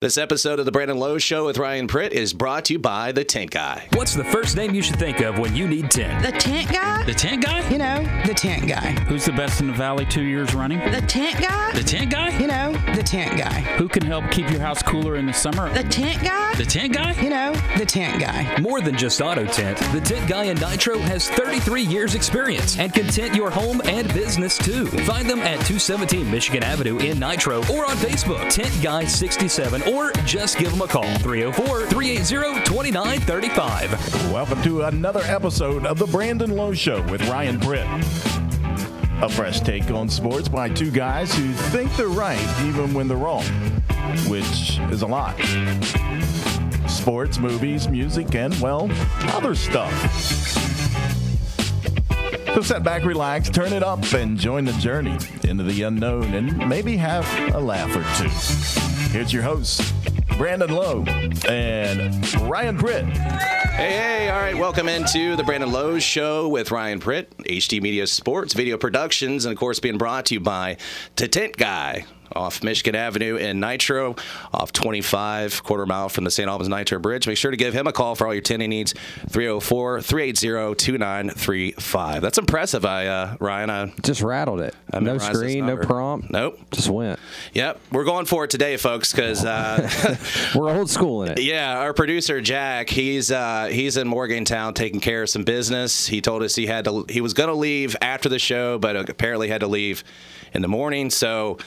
This episode of the Brandon Lowe Show with Ryan Pritt is brought to you by The Tint Guy. What's the first name you should think of when you need tint? The tint guy? The tint guy? You know, the tint guy. Who's the best in the valley two years running? The tint guy? The tint guy? You know, the tint guy. Who can help keep your house cooler in the summer? The tint guy? The tint guy? You know, the tint guy. More than just auto tint, the tint guy in Nitro has 33 years experience and can tint your home and business too. Find them at 217 Michigan Avenue in Nitro or on Facebook, Tint Guy 67, or just give them a call 304 380 2935. Welcome to another episode of the Brandon Lowe Show with Ryan Pritt. A fresh take on sports by two guys who think they're right even when they're wrong, which is a lot. Sports, movies, music, and, well, other stuff. So sit back, relax, turn it up, and join the journey into the unknown and maybe have a laugh or two. Here's your host, Brandon Lowe and Ryan Pritt. Hey, hey, all right, welcome into the Brandon Lowe Show with Ryan Pritt, HD Media Sports, Video Productions, and of course being brought to you by The Tint Guy off Michigan Avenue in Nitro, off 25, quarter mile from the St. Albans Nitro Bridge. Make sure to give him a call for all your tinting needs, 304 380 2935. That's impressive, I, uh, Ryan. I, Just rattled it. I no screen, no prompt. Nope. Just went. Yep, we're going for it today, folks, because. Uh, We're old school in it. Yeah, our producer Jack, he's uh, he's in Morgantown taking care of some business. He told us he had to he was going to leave after the show, but apparently had to leave in the morning. So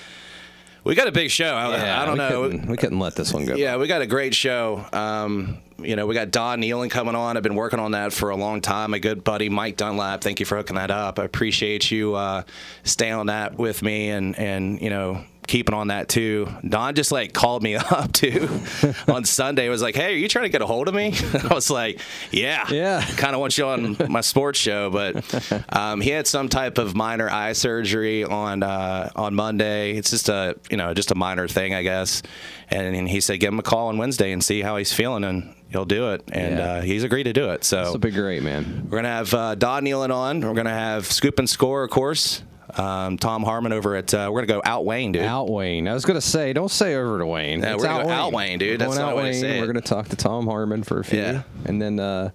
we got a big show. I, Yeah, I don't we know. Couldn't, we couldn't let this one go. Yeah, we got a great show. Um, you know, we got Don Nehlen coming on. I've been working on that for a long time. My good buddy Mike Dunlap. Thank you for hooking that up. I appreciate you uh, staying on that with me and and you know keeping on that too. Don just like called me up too on Sunday. Was like, "Hey, are you trying to get a hold of me?" I was like, "Yeah, Yeah. kind of want you on my sports show." But um, he had some type of minor eye surgery on uh, on Monday. It's just a you know just a minor thing, I guess. And, and he said, "Give him a call on Wednesday and see how he's feeling, and he'll do it." And Yeah. uh, he's agreed to do it. So it'll be great, man. we're gonna have uh, Don Nehlen on. We're gonna have Scoop and Score, of course. Um, Tom Harmon over at. Uh, we're gonna go out Wayne, dude. Out Wayne. I was going to say, don't say over to Wayne. Yeah, It's we're gonna go out Wayne, dude. We're That's going the out only way to Wayne. say it. We're going to talk to Tom Harmon for a few. Yeah. And then, uh,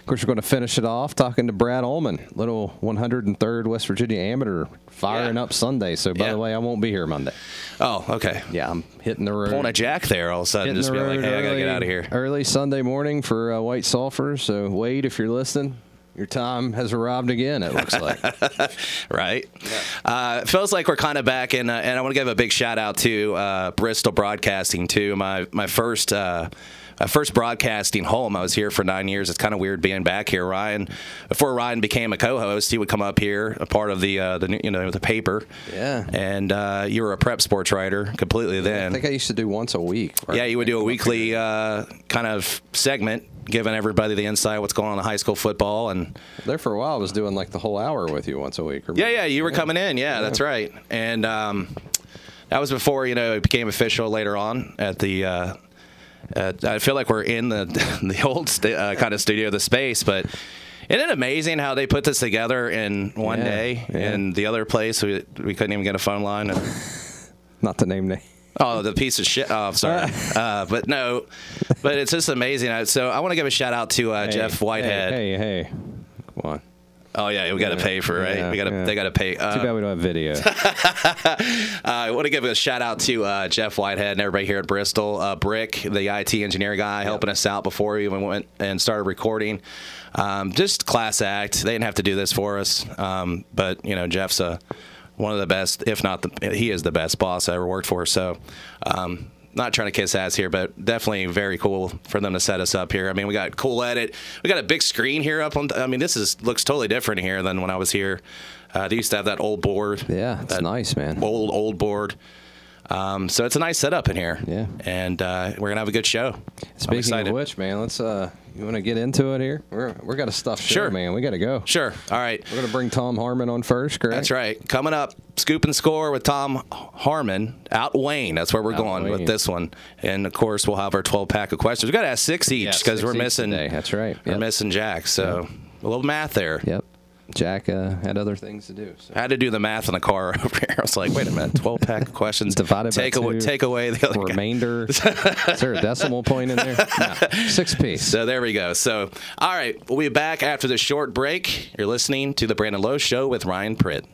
of course, we're going to finish it off talking to Brad Ullman, little 103rd West Virginia amateur, firing Yeah. up Sunday. So, by Yeah. the way, I won't be here Monday. Oh, okay. Yeah, I'm hitting the road. Pulling a jack there all of a sudden, Hitting just being like, "Hey, I gotta get out of here." Early Sunday morning for uh, White Sulphur. So, Wade, if you're listening, your time has arrived again, it looks like. right? Uh, it feels like we're kind of back in, uh, and I want to give a big shout out to uh, Bristol Broadcasting too. My my first. Uh, first broadcasting home. I was here for nine years. It's kind of weird being back here. Ryan, before Ryan became a co-host, he would come up here, a part of the uh, the you know the paper. Yeah. And uh, you were a prep sports writer completely then. I think I used to do once a week. right? Yeah, you would do a weekly uh, kind of segment, giving everybody the insight what's going on in high school football and There for a while, I was doing like the whole hour with you once a week. Or Yeah, yeah, you were coming in. Yeah, that's right. And um, that was before you know it became official later on at the. Uh, at, I feel like we're in the the old st- uh, kind of studio, the space, but. Isn't it amazing how they put this together in one Yeah, day? yeah. And the other place, we, we couldn't even get a phone line. And, Not to name name. oh, the piece of shit. Oh, I'm sorry. uh, but no, but it's just amazing. So I want to give a shout out to uh, Jeff Whitehead. Hey, hey, hey. come on. Oh yeah, we got to pay for right. Yeah, we got to. yeah. They got to pay. Uh, Too bad we don't have video. Uh, I want to give a shout out to uh, Jeff Whitehead and everybody here at Bristol. Uh, Brick, the IT engineer guy, helping us out before we even went and started recording. Um, just class act. They didn't have to do this for us, um, but you know Jeff's a, one of the best, if not the, he is the best boss I ever worked for. So. Um, not trying to kiss ass here, but definitely very cool for them to set us up here. I mean, we got cool edit. We got a big screen here up on. I mean, this is looks totally different here than when I was here. Uh, they used to have that old board. Yeah, it's that nice, man. Old old board. Um, so it's a nice setup in here. Yeah. and uh, we're gonna have a good show. I'm Speaking of which, man, let's. uh You want to get into it here? We're we're got a stuff show, Sure. man. We got to go. Sure. All right. We're gonna bring Tom Harmon on first, correct? That's right. Coming up, scoop and score with Tom Harmon out Wayne. That's where we're Out going with this one. And of course, we'll have our 12 pack of questions. We got to ask six each because six we're missing. today. That's right. We're missing Jack. So a little math there. Yep. Jack uh, had other things to do. So. I had to do the math in the car over here. I was like, wait a minute, 12 pack of questions. Divided take by away, two. Take away the other. Remainder. Is there a decimal point in there? No. Six piece. So there we go. So, all right, we'll be back after this short break. You're listening to the Brandon Lowe Show with Ryan Pritt.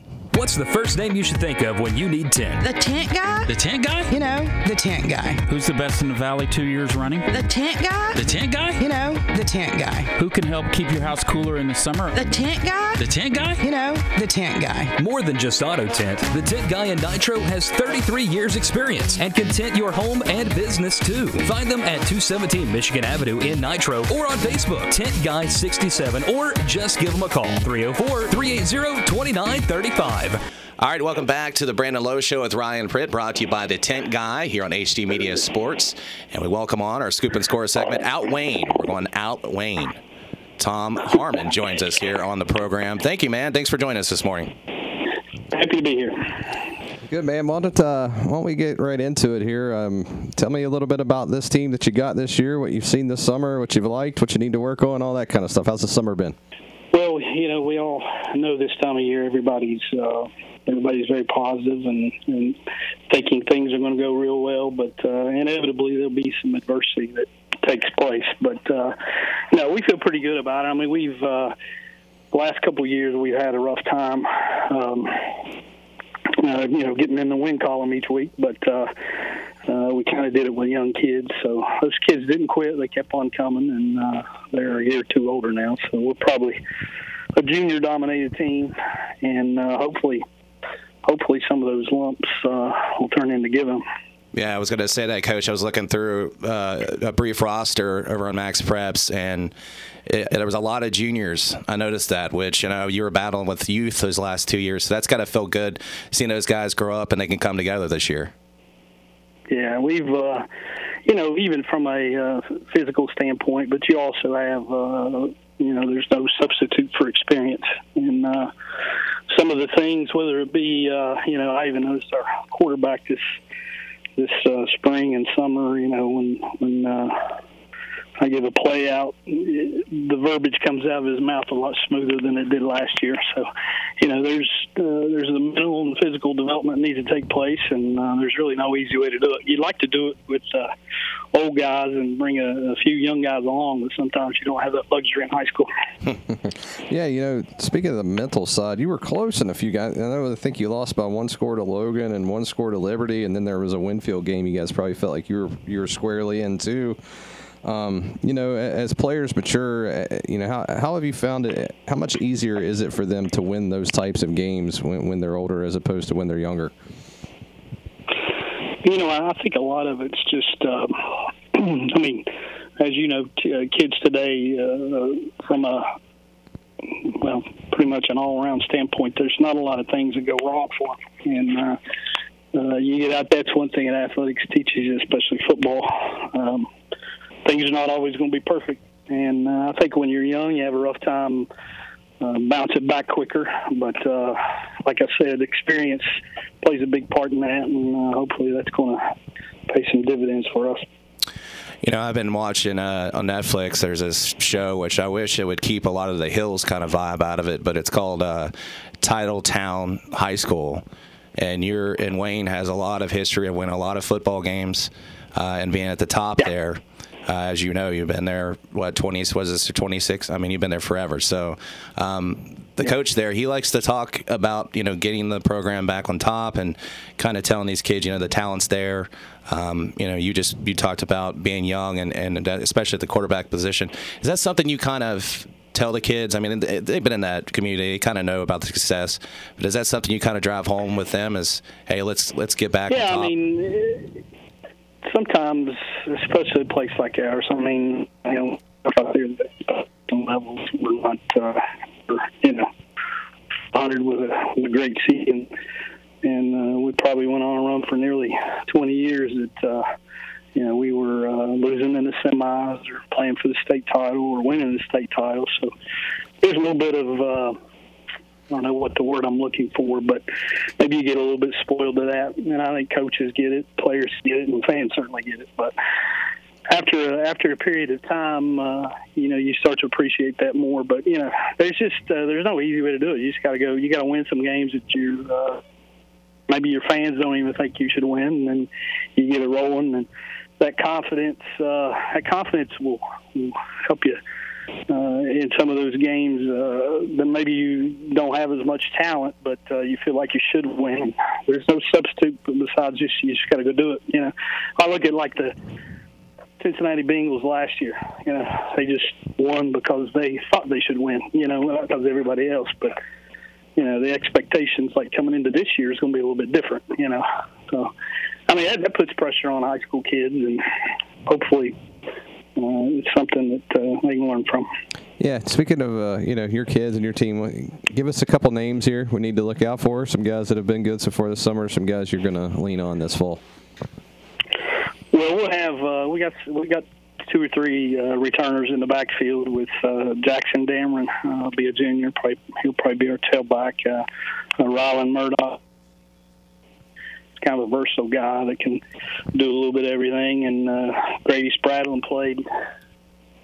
What's the first name you should think of when you need tint? The tint guy? The tint guy? You know, the tint guy. Who's the best in the valley two years running? The tint guy? The tint guy? You know, the tint guy. Who can help keep your house cooler in the summer? The tint guy? The tint guy? You know, the tint guy. More than just auto tint, the Tint Guy in Nitro has 33 years experience and can tint your home and business too. Find them at 217 Michigan Avenue in Nitro or on Facebook, Tint Guy 67, or just give them a call, 304 380 2935. All right, welcome back to the Brandon Lowe Show with Ryan Pritt, brought to you by the Tint Guy here on HD Media Sports. And we welcome on our scoop and score segment, Out Wayne. We're going Out Wayne. Tom Harmon joins us here on the program. Thank you, man. Thanks for joining us this morning. Happy to be here. Good man. Why don't, uh, why don't we get right into it here? Um, tell me a little bit about this team that you got this year, what you've seen this summer, what you've liked, what you need to work on, all that kind of stuff. How's the summer been? Well, you know, we all know this time of year everybody's uh, everybody's very positive and, and thinking things are going to go real well, but uh, inevitably there'll be some adversity that takes place. But uh, no, we feel pretty good about it. I mean, we've uh, the last couple of years we've had a rough time. Um, uh, you know, getting in the win column each week, but uh, uh, we kind of did it with young kids. So those kids didn't quit; they kept on coming, and uh, they're a year or two older now. So we're probably a junior-dominated team, and uh, hopefully, hopefully some of those lumps uh, will turn into give 'em. Yeah, I was going to say that, Coach. I was looking through uh, a brief roster over on MaxPreps, and it, there was a lot of juniors. I noticed that, which you know you were battling with youth those last two years, so that's got to feel good seeing those guys grow up and they can come together this year. Yeah, we've, uh, you know, even from a uh, physical standpoint, but you also have, uh, you know, there's no substitute for experience. And uh, some of the things, whether it be, uh, you know, I even noticed our quarterback this this uh, spring and summer, you know, when when uh, I give a play out, the verbiage comes out of his mouth a lot smoother than it did last year. So, you know, there's uh, there's the mental and physical development needs to take place, and uh, there's really no easy way to do it. You'd like to do it with uh, old guys and bring a, a few young guys along, but sometimes you don't have that luxury in high school. Yeah, you know, speaking of the mental side, you were close in a few guys. I know I think you lost by one score to Logan and one score to Liberty, and then there was a Winfield game. You guys probably felt like you were you were squarely in too. Um, you know, as players mature, uh, you know, how how have you found it? How much easier is it for them to win those types of games when when they're older as opposed to when they're younger? You know, I think a lot of it's just, um, I mean, as you know, t- uh, kids today, uh, from a, well, pretty much an all around standpoint, there's not a lot of things that go wrong for them. And, uh, uh, you get out, that's one thing that athletics teaches you, especially football. Um, things are not always going to be perfect. And uh, I think when you're young, you have a rough time uh, bounce it back quicker. But uh, like I said, experience plays a big part in that, and uh, hopefully that's going to pay some dividends for us. You know, I've been watching uh, on Netflix. There's this show which I wish it would keep a lot of the hills kind of vibe out of it, but it's called uh, Title Town High School. And you're and Wayne has a lot of history of winning a lot of football games uh, and being at the top there. Uh, as you know, you've been there. What twenty was this? Twenty six. I mean, you've been there forever. So, um, the coach there, he likes to talk about you know getting the program back on top and kind of telling these kids, you know, the talent's there. Um, you know, you just you talked about being young and and especially at the quarterback position. Is that something you kind of tell the kids? I mean, they- they've been in that community, they kind of know about the success. But is that something you kind of drive home with them? Is hey, let's let's get back Yeah, on top. I mean, sometimes, especially a place like ours, I mean, you know, out there, the levels we're not, uh, you know, honored with a, with a great season, and uh, we probably went on a run for nearly 20 years that. Uh, you know, we were uh, losing in the semis or playing for the state title or winning the state title. So there's a little bit of uh, I don't know what the word I'm looking for, but maybe you get a little bit spoiled to that. And I think coaches get it, players get it, and fans certainly get it. But after after a period of time, uh, you know, you start to appreciate that more. But you know, there's just uh, there's no easy way to do it. You just got to go. You got to win some games that you uh, maybe your fans don't even think you should win, and then you get it rolling, and that confidence uh, that confidence will, will help you. Uh, in some of those games, uh, that maybe you don't have as much talent, but uh, you feel like you should win. There's no substitute besides just you just got to go do it. You know, I look at like the Cincinnati Bengals last year. You know, they just won because they thought they should win. You know, not because everybody else, but you know, the expectations like coming into this year is going to be a little bit different. You know, so I mean that, that puts pressure on high school kids, and hopefully it's something that uh, they can learn from. Yeah, speaking of uh, you know your kids and your team, give us a couple names here we need to look out for. Some guys that have been good so far this summer. Some guys you're going to lean on this fall. Well, we'll have uh, we got we got two or three uh, returners in the backfield with uh, Jackson Dameron. Uh, be a junior. Probably, he'll probably be our tailback. Uh, uh, Rylan Murdoch. Kind of a versatile guy that can do a little bit of everything. And uh, Grady Spradlin played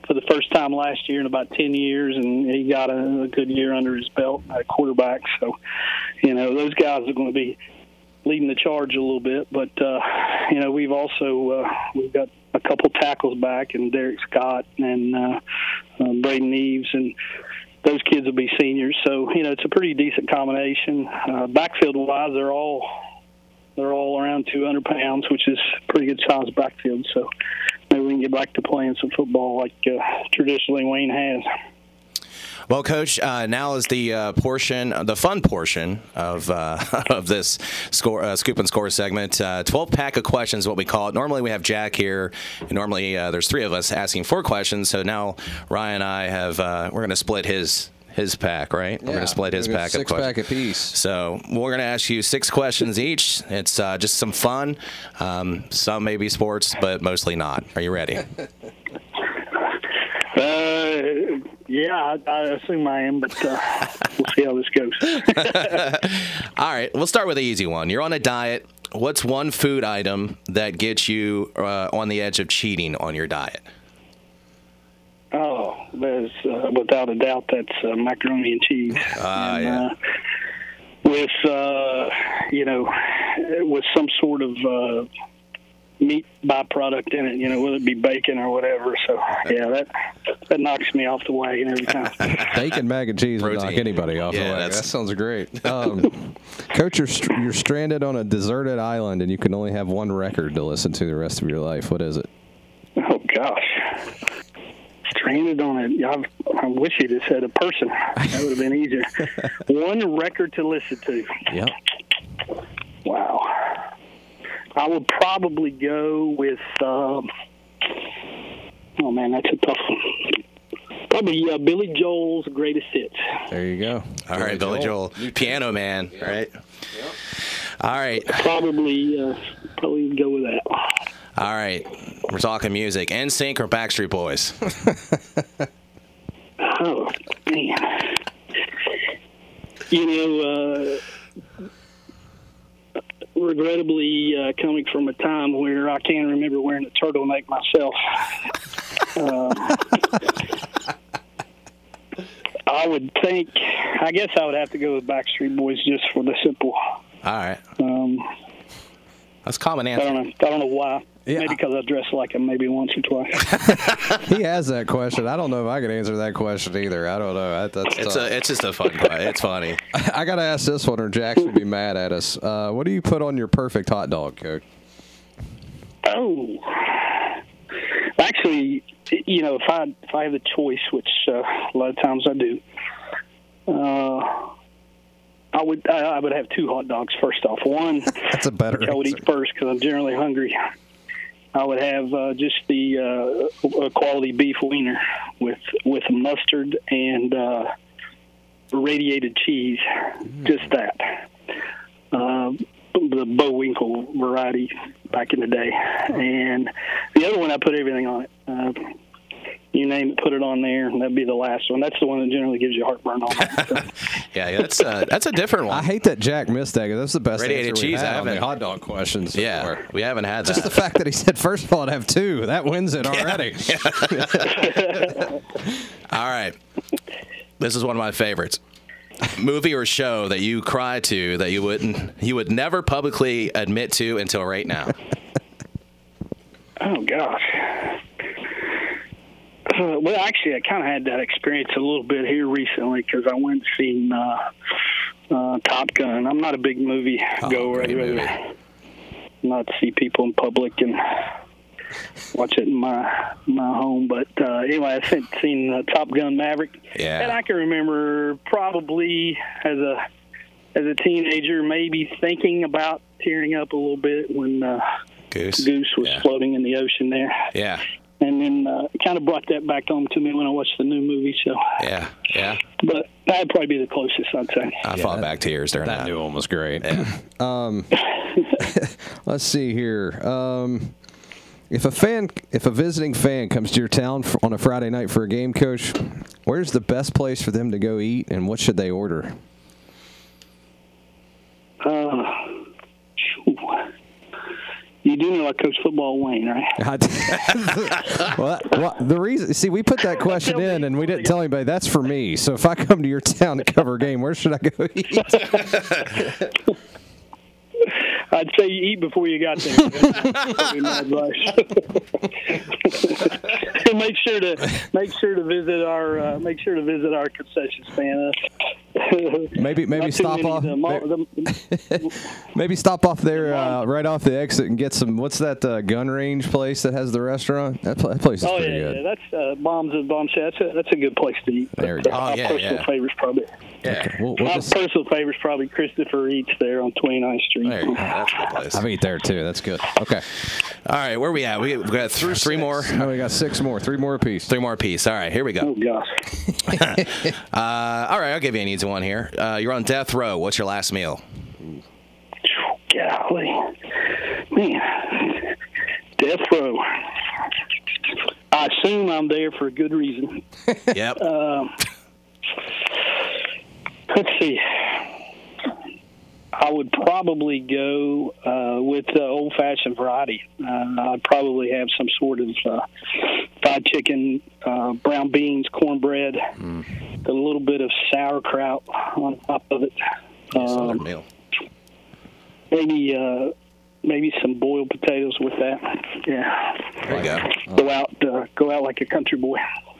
for the first time last year in about 10 years, and he got a, a good year under his belt at quarterback. So, you know, those guys are going to be leading the charge a little bit. But uh, you know, we've also uh, we've got a couple tackles back, and Derek Scott and uh, uh, Braden Eves, and those kids will be seniors. So you know, it's a pretty decent combination. Uh, backfield wise, they're all they're all around 200 pounds, which is pretty good size backfield. So maybe we can get back to playing some football like uh, traditionally Wayne has. Well, Coach, uh, now is the uh, portion, the fun portion of uh, of this score, uh, scoop and score segment. Uh, Twelve pack of questions, what we call it. Normally, we have Jack here. And normally, uh, there's three of us asking four questions. So now Ryan and I have we're going to split his his pack, right? we're going to split his pack six of questions. pack apiece. So we're going to ask you six questions each. It's uh, just some fun. Um, some may be sports, but mostly not. Are you ready? Uh, yeah, I, I assume I am, but uh, we'll see how this goes. All right, we'll start with the easy one. You're on a diet. What's one food item that gets you uh, on the edge of cheating on your diet? Oh, there's uh, without a doubt that's uh, macaroni and cheese. Ah, and, yeah. Uh, with uh, you know, with some sort of uh, meat byproduct in it, you know, whether it be bacon or whatever. So yeah, that that knocks me off the wagon every time. Bacon, mac and cheese would knock anybody off Yeah, the wagon. that's- That sounds great. Um, Coach, you're, str- you're stranded on a deserted island and you can only have one record to listen to the rest of your life. What is it? oh gosh. Stranded on it. I, I wish you'd have said a person. That would have been easier. One record to listen to. Yep. Wow. I would probably go with. Um, oh man, that's a tough one. Probably uh, Billy Joel's greatest hits. There you go. All right, Billy Joel, piano man, right? All right, Probably, uh, probably go with that. All right. We're talking music. NSYNC or Backstreet Boys? Oh man. You know, uh, regrettably, uh, coming from a time where I can't remember wearing a turtleneck myself. Uh, I would think, I guess I would have to go with Backstreet Boys just for the simple. All right, that's a common I don't know. I don't know why. Yeah. Maybe because I dress like him maybe once or twice. He has that question. I don't know if I can answer that question either. I don't know. That, that's It's tough. a, it's just a fun. question. It's funny. I got to ask this one, or Jax will be mad at us. Uh, what do you put on your perfect hot dog, Coach? Oh, actually, you know, if I if I have the choice, which uh, a lot of times I do, uh, I would I, would have two hot dogs. First off, one That's a better I would eat first because I'm generally hungry. I would have uh, just the uh, a quality beef wiener with with mustard and uh, radiated cheese, just that. Uh, the Bowinkle variety back in the day, and the other one I put everything on it. Uh, you name it, put it on there, and that'd be the last one. That's the one that generally gives you heartburn on. Yeah, that's uh, that's a different one. I hate that Jack missed that. 'cause That's the best Radiated answer cheese, I had on haven't- hot dog questions. so Yeah, far. we haven't had that. Just the fact that he said first of all I'd have two that wins it already. All right, this is one of my favorites. Movie or show that you cry to that you wouldn't you would never publicly admit to until right now. Oh gosh. Uh, well, actually, I kind of had that experience a little bit here recently because I went and seen uh, uh, Top Gun. I'm not a big movie Oh, goer. I'd rather movie. not see people in public and watch it in my my home. But uh, anyway, I seen, seen uh, Top Gun Maverick, Yeah. and I can remember probably as a as a teenager maybe thinking about tearing up a little bit when uh, Goose. Goose was Yeah. floating in the ocean there Yeah, and then uh, kind of brought that back home to me when I watched the new movie. So, yeah, yeah. but that'd probably be the closest I'd say. I fought back tears during that. That new one was great. Yeah. Um, let's see here. Um, if a fan, if a visiting fan comes to your town f- on a Friday night for a game, coach, where's the best place for them to go eat, and what should they order? Uh, phew. You do know I coach football, Wayne, right? well, well, the reason, see, we put that question in, and we didn't tell anybody. That's for me. So if I come to your town to cover a game, where should I go eat? I'd say you eat before you got there. That's probably my advice. and make sure to make sure to visit our uh, make sure to visit our concession stand. Maybe, maybe stop off. of them. All- the- Maybe stop off there uh, right off the exit and get some. What's that uh, gun range place that has the restaurant? That, pla- that place is Oh pretty yeah, good. yeah, that's uh, bombs and bombs. That's a that's a good place to eat. There you But, go. Oh, yeah, personal yeah. favorite's probably Yeah. We'll, we'll my just, personal favorite's probably Christopher Eats there on 29th Street. There you go. That's a good place. I've eat there too. That's good. Okay. All right, where are we at? We we got through three more, Now we got six more, three more apiece. three more apiece. All right, here we go. Oh gosh. Uh, all right, I'll give you an easy one here. Uh, you're on death row. What's your last meal? Golly. Man. Death row. I assume I'm there for a good reason. Yep. Um, let's see. I would probably go uh, with the old fashioned variety. Uh, I'd probably have some sort of uh, fried chicken, uh, brown beans, cornbread, a little bit of sauerkraut on top of it. Um, meal. maybe uh, maybe some boiled potatoes with that. Yeah, There you go. go out uh, go out like a country boy.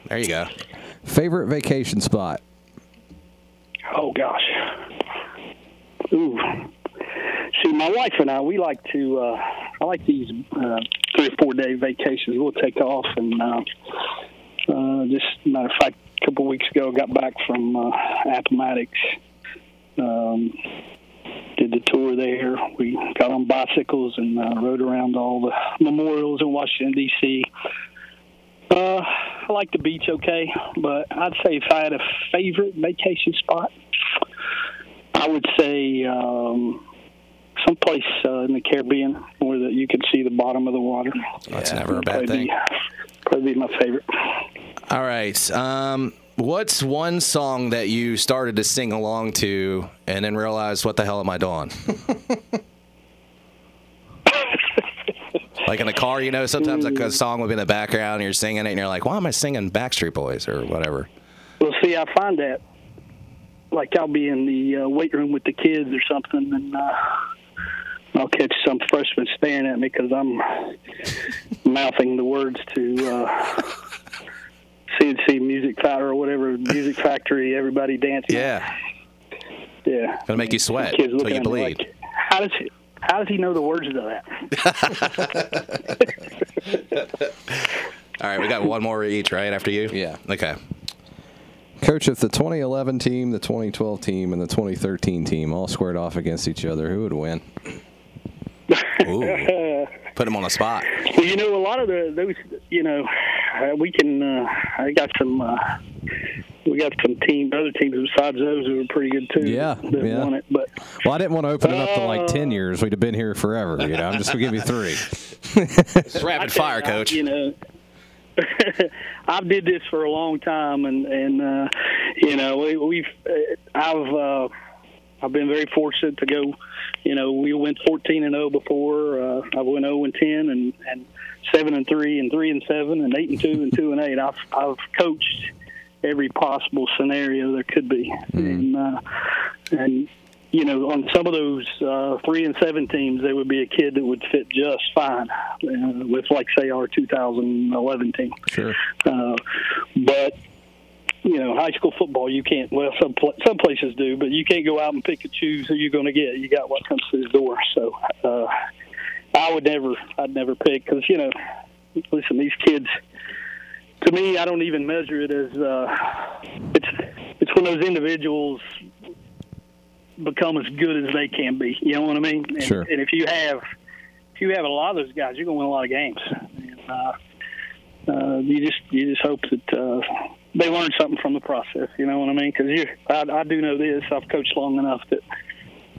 There you go. Favorite vacation spot? Oh gosh. Ooh. See, my wife and I, we like to. Uh, I like these uh, three or four day vacations. We'll take off and uh, uh, just matter of fact, a couple of weeks ago, got back from uh, Appomattox. Um, did the tour there. We got on bicycles and uh, rode around all the memorials in Washington D.C. Uh, I like the beach, okay, but I'd say if I had a favorite vacation spot, I would say um, someplace uh, in the Caribbean where that you could see the bottom of the water. That's never a bad thing. Be, probably be my favorite. All right. Um, what's one song that you started to sing along to and then realized, what the hell am I doing? like in the car, you know, sometimes like a song will be in the background and you're singing it and you're like, why am I singing Backstreet Boys or whatever? Well, see, I find that like I'll be in the uh, weight room with the kids or something, and uh, I'll catch some freshman staring at me because I'm mouthing the words to uh, C+C Music Factory or whatever Music Factory. Everybody dancing. Yeah. yeah. Gonna make you sweat until you bleed. like, how does he? How does he know the words to that? All right, we got one more each, right? After you? Yeah. Okay. Coach, if the 2011 team, the 2012 team, and the 2013 team all squared off against each other, who would win? Ooh. Put him on the spot. Well, you know, a lot of the those, you know, uh, we can. Uh, I got some. Uh, we got some team, other teams besides those who were pretty good too. Yeah, that yeah. won it. But Well, I didn't want to open it up to like Uh, 10 years. We'd have been here forever. You know, I'm just going to give you three. It's rapid fire, you, I- coach. You know, I've did this for a long time, and and uh, you know we, we've uh, I've uh, I've been very fortunate to go. You know, we went 14 and 0 before. Uh, I went 0 and 10, and and seven and three, and three and seven, and eight and two, and two and eight. I've I've coached every possible scenario there could be, and uh, and you know, on some of those uh, three and seven teams, there would be a kid that would fit just fine uh, with, like, say, our 2011 team. Sure. Uh, but you know, high school football, you can't. Well, some some places do, but you can't go out and pick and choose who you're going to get. You got what comes through the door. So uh, I would never, I'd never pick because you know, listen, these kids. To me, I don't even measure it as uh, it's it's when those individuals become as good as they can be. You know what I mean? And, Sure. and if you have if you have a lot of those guys, you're going to win a lot of games. And, uh, uh, you just you just hope that uh, they learn something from the process. You know what I mean? Because you, I, I do know this. I've coached long enough that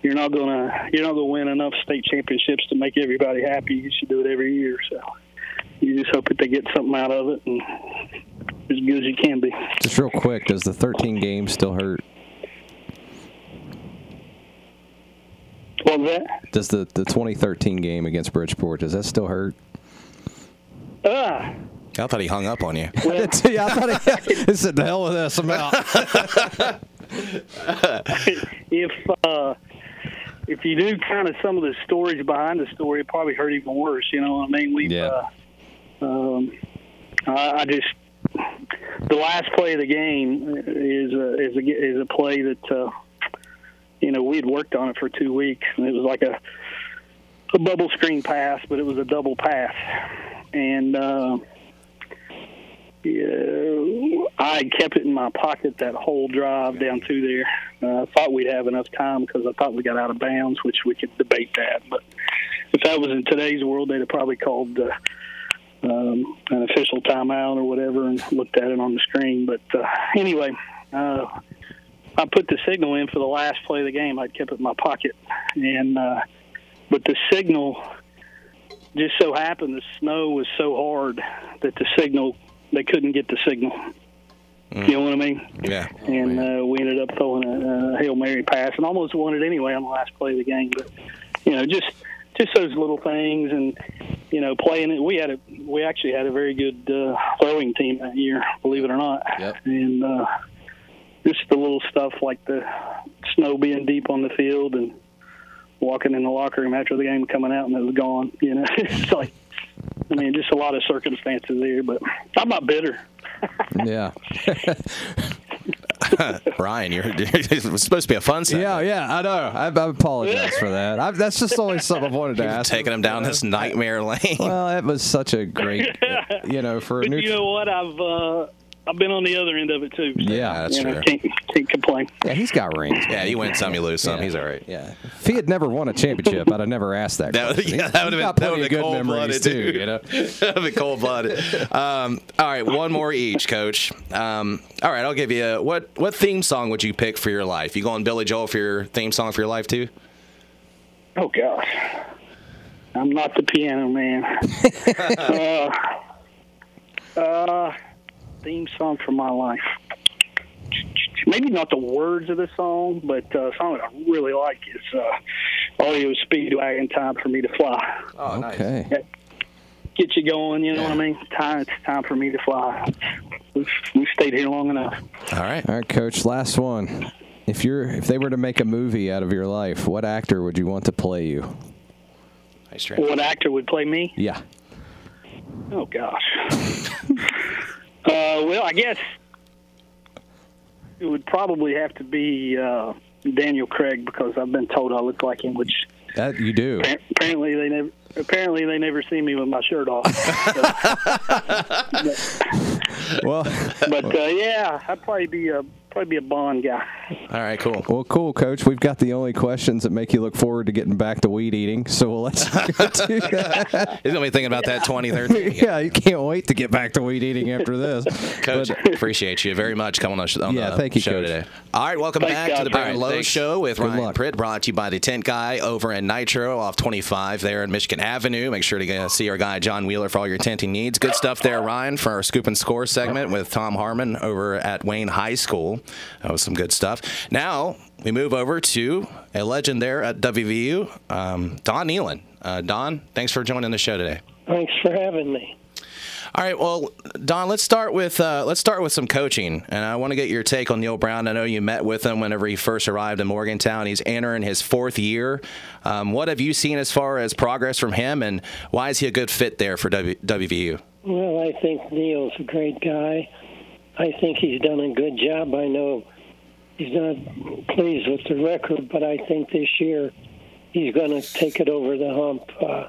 you're not gonna you're not gonna win enough state championships to make everybody happy. You should do it every year. So you just hope that they get something out of it and as good as you can be. Just real quick, does the 13 games still hurt? What was that? Does the, the 2013 game against Bridgeport, does that still hurt? Ah, I thought he hung up on you. well, yeah, I thought he, he said, the hell with this, I'm out. if uh, if you knew kind of some of the stories behind the story, it probably hurt even worse. You know what I mean? We've, Yeah. uh, um, I, I just the last play of the game is a, is a, is a play that uh, you know we had worked on it for two weeks, and it was like a a bubble screen pass, but it was a double pass, and. Uh, yeah, I kept it in my pocket that whole drive down through there. Uh, I thought we'd have enough time because I thought we got out of bounds, which we could debate that. But if that was in today's world, they'd have probably called uh, um, an official timeout or whatever and looked at it on the screen. But uh, anyway, uh, I put the signal in for the last play of the game. I kept it in my pocket, and uh, but the signal just so happened the snow was so hard that the signal they couldn't get the signal. You know what I mean? Yeah. and uh, we ended up throwing a, a hail mary pass and almost won it anyway on the last play of the game. But you know, just just those little things, and you know, playing it. We had a we actually had a very good uh, throwing team that year, believe it or not. Yep. And uh, just the little stuff like the snow being deep on the field and walking in the locker room after the game, coming out and it was gone. You know, it's like. I mean, just a lot of circumstances there, but I'm not bitter. yeah. Ryan, you're it was supposed to be a fun segment. Yeah, yeah, I know. I, I apologize for that. I, that's just always something I've wanted to ask. Taking him down this nightmare lane. Well, it was such a great, you know, for a But new. you know what? I've uh, I've been on the other end of it too. so, Yeah, that's you know, true. Can't, can't complain. yeah, he's got rings. Yeah, you win some, you lose some. Yeah. He's all right. Yeah. If he had never won a championship, I'd have never asked that. That, question. yeah, that would have got been, that plenty of been good cold memories blooded too. too. You know. that would be cold blooded. Um, all right, one more each, Coach. Um, all right, I'll give you a, what what theme song would you pick for your life? You going Billy Joel for your theme song for your life too? Oh gosh, I'm not the piano man. uh, uh, theme song for my life. Maybe not the words of the song, but uh, a song that I really like is uh, "REO Speedwagon." Time for me to fly. Oh, Okay. Get you going. You know what I mean? Time. It's time for me to fly. We've, we've stayed here long enough. All right. All right, Coach. Last one. If you're, if they were to make a movie out of your life, what actor would you want to play you? Nice. What actor would play me? Yeah. Oh gosh. uh, well, I guess it would probably have to be uh, Daniel Craig because I've been told I look like him. Which That you do. apparently they never apparently they never see me with my shirt off. Well, but uh, yeah. I'd probably be a probably be a Bond guy. All right, cool. Well, cool, Coach. We've got the only questions that make you look forward to getting back to weed eating. So we'll let you go do that. He's gonna be thinking about that 2013. yeah, you can't wait to get back to weed eating after this. Coach, But- appreciate you very much coming on, the sh- on Yeah, the thank you, show Coach. today. All right, welcome Thanks, back to the Brandon All right, Lowe. Show with Good Ryan luck. Pritt, brought to you by the Tint Guy over in Nitro off 25 there in Michigan Avenue. Make sure to see our guy John Wheeler for all your tinting needs. Good stuff there, Ryan, for our scoop and score segment with Tom Harmon over at Wayne High School. That was some good stuff. Now we move over to a legend there at WVU, um, Don Nehlen. Uh, Don, thanks for joining the show today. Thanks for having me. All right, well, Don, let's start with uh, let's start with some coaching, and I want to get your take on Neal Brown. I know you met with him whenever he first arrived in Morgantown. He's entering his fourth year. Um, what have you seen as far as progress from him, and why is he a good fit there for w- WVU? Well, I think Neal's a great guy. I think he's done a good job. I know he's not pleased with the record, but I think this year he's going to take it over the hump. Uh,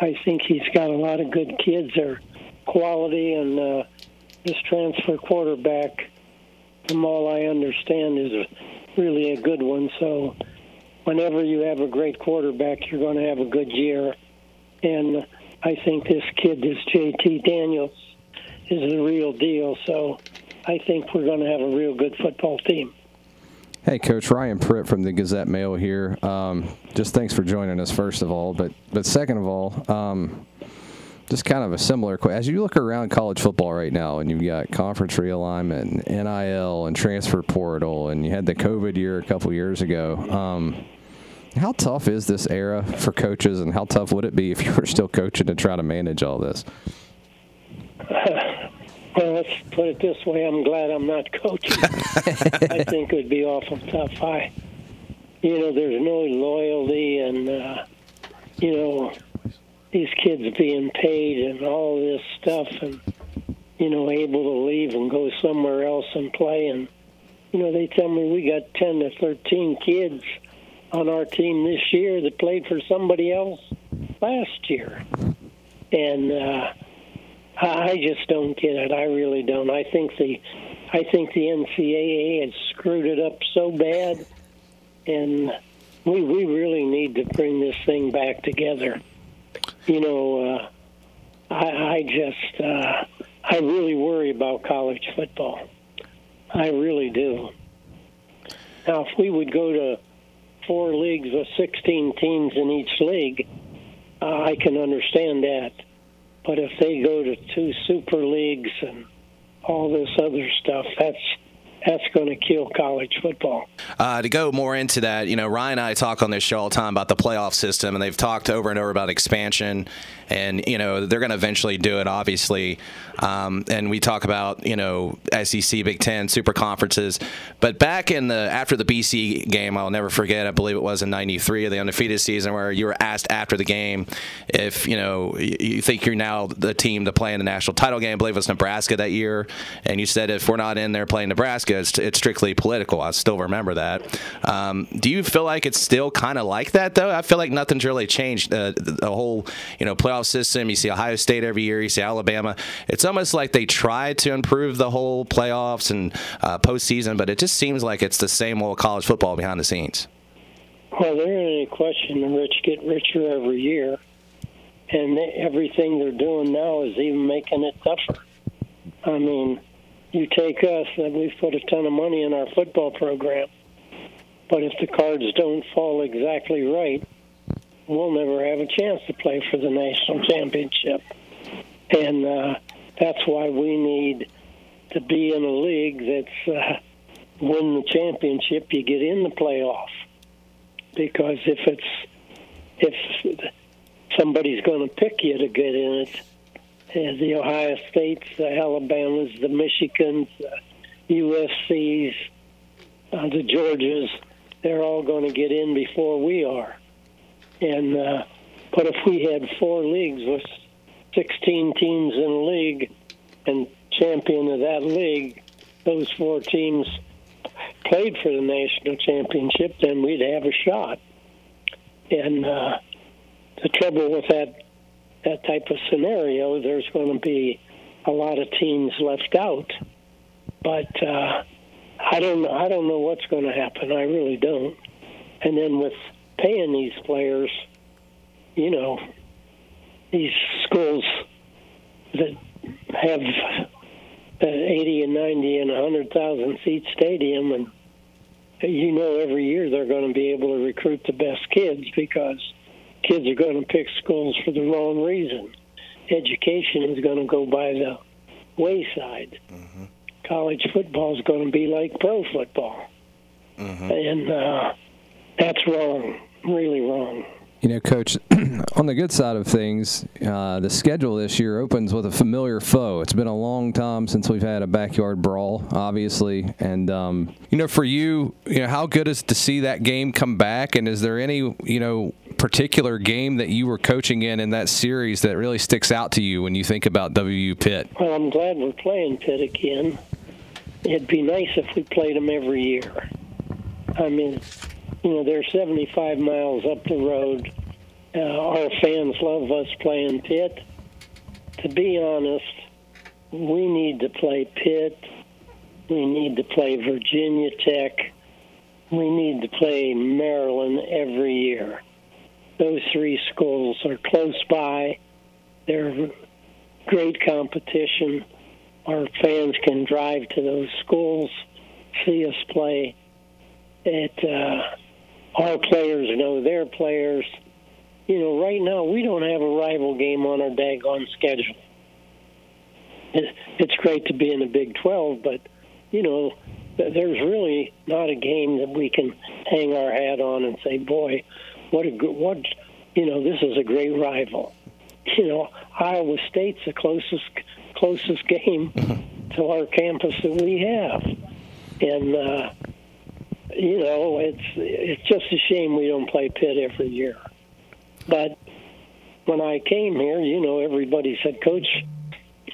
I think he's got a lot of good kids there, quality, and uh, this transfer quarterback, from all I understand, is really a good one. So, whenever you have a great quarterback, you're going to have a good year. And I think this kid, this JT Daniels, is the real deal. So I think we're going to have a real good football team. Hey, Coach Ryan Pritt from the Gazette Mail here. Um, just thanks for joining us, first of all. But but second of all, um, just kind of a similar question. As you look around college football right now, and you've got conference realignment, and NIL, and transfer portal, and you had the COVID year a couple years ago. Um, how tough is this era for coaches, and how tough would it be if you were still coaching to try to manage all this? Well, let's put it this way: I'm glad I'm not coaching. I think it would be awful tough. I, you know, there's no loyalty, and uh, you know, these kids being paid and all this stuff, and you know, able to leave and go somewhere else and play. And you know, they tell me we got ten to thirteen kids on our team this year that played for somebody else last year, and. uh I just don't get it. I really don't. I think the, I think the NCAA has screwed it up so bad, and we we really need to bring this thing back together. You know, uh, I, I just uh, I really worry about college football. I really do. Now, if we would go to four leagues with 16 teams in each league, uh, I can understand that. But if they go to two super leagues and all this other stuff, that's that's going to kill college football. Uh, to go more into that, you know, Ryan and I talk on this show all the time about the playoff system, and they've talked over and over about expansion, and you know they're going to eventually do it, obviously. Um, and we talk about you know SEC, Big Ten, super conferences. But back in the after the BC game, I'll never forget. I believe it was in '93, the undefeated season, where you were asked after the game if you know you think you're now the team to play in the national title game. I believe it was Nebraska that year, and you said if we're not in there playing Nebraska, it's, it's strictly political. I still remember that. Um, do you feel like it's still kind of like that though? I feel like nothing's really changed. Uh, the, the whole you know playoff system. You see Ohio State every year. You see Alabama. It's almost like they try to improve the whole playoffs and uh, postseason, but it just seems like it's the same old college football behind the scenes. Well, there ain't any question the rich get richer every year, and they, everything they're doing now is even making it tougher. I mean, you take us, and we've put a ton of money in our football program, but if the cards don't fall exactly right, we'll never have a chance to play for the national championship. And uh, that's why we need to be in a league that's uh, win the championship, you get in the playoff because if it's if somebody's going to pick you to get in it, uh, the Ohio States, the Alabamas, the Michigans, the USC's, uh, the Georgias, they're all going to get in before we are. And uh, but if we had four leagues with 16 teams in a league and champion of that league, those four teams played for the national championship, then we'd have a shot. And uh, the trouble with that that type of scenario, there's going to be a lot of teams left out, but uh, I don't I don't know what's going to happen. I really don't. And then with paying these players, you know, these schools that have an 80 and 90 and 100,000 seat stadium, and you know every year they're going to be able to recruit the best kids because kids are going to pick schools for the wrong reason. Education is going to go by the wayside. Mm-hmm. College football is going to be like pro football, mm-hmm. and uh, that's wrong, really wrong. You know, Coach, on the good side of things, uh, the schedule this year opens with a familiar foe. It's been a long time since we've had a backyard brawl, obviously. And, um, you know, for you, you know, how good is to see that game come back? And is there any, you know, particular game that you were coaching in in that series that really sticks out to you when you think about WU Pitt? Well, I'm glad we're playing Pitt again. It'd be nice if we played them every year. I mean, you know, they're 75 miles up the road. Uh, our fans love us playing Pitt. To be honest, we need to play Pitt. We need to play Virginia Tech. We need to play Maryland every year. Those three schools are close by. They're great competition. Our fans can drive to those schools, see us play. It uh, our players know their players. You know, right now we don't have a rival game on our daggone schedule. It's great to be in the Big 12, but you know, there's really not a game that we can hang our hat on and say, "Boy, what a good what." You know, this is a great rival. You know, Iowa State's the closest closest game to our campus that we have, and uh, you know, it's it's just a shame we don't play Pitt every year. But when I came here, you know, everybody said, Coach,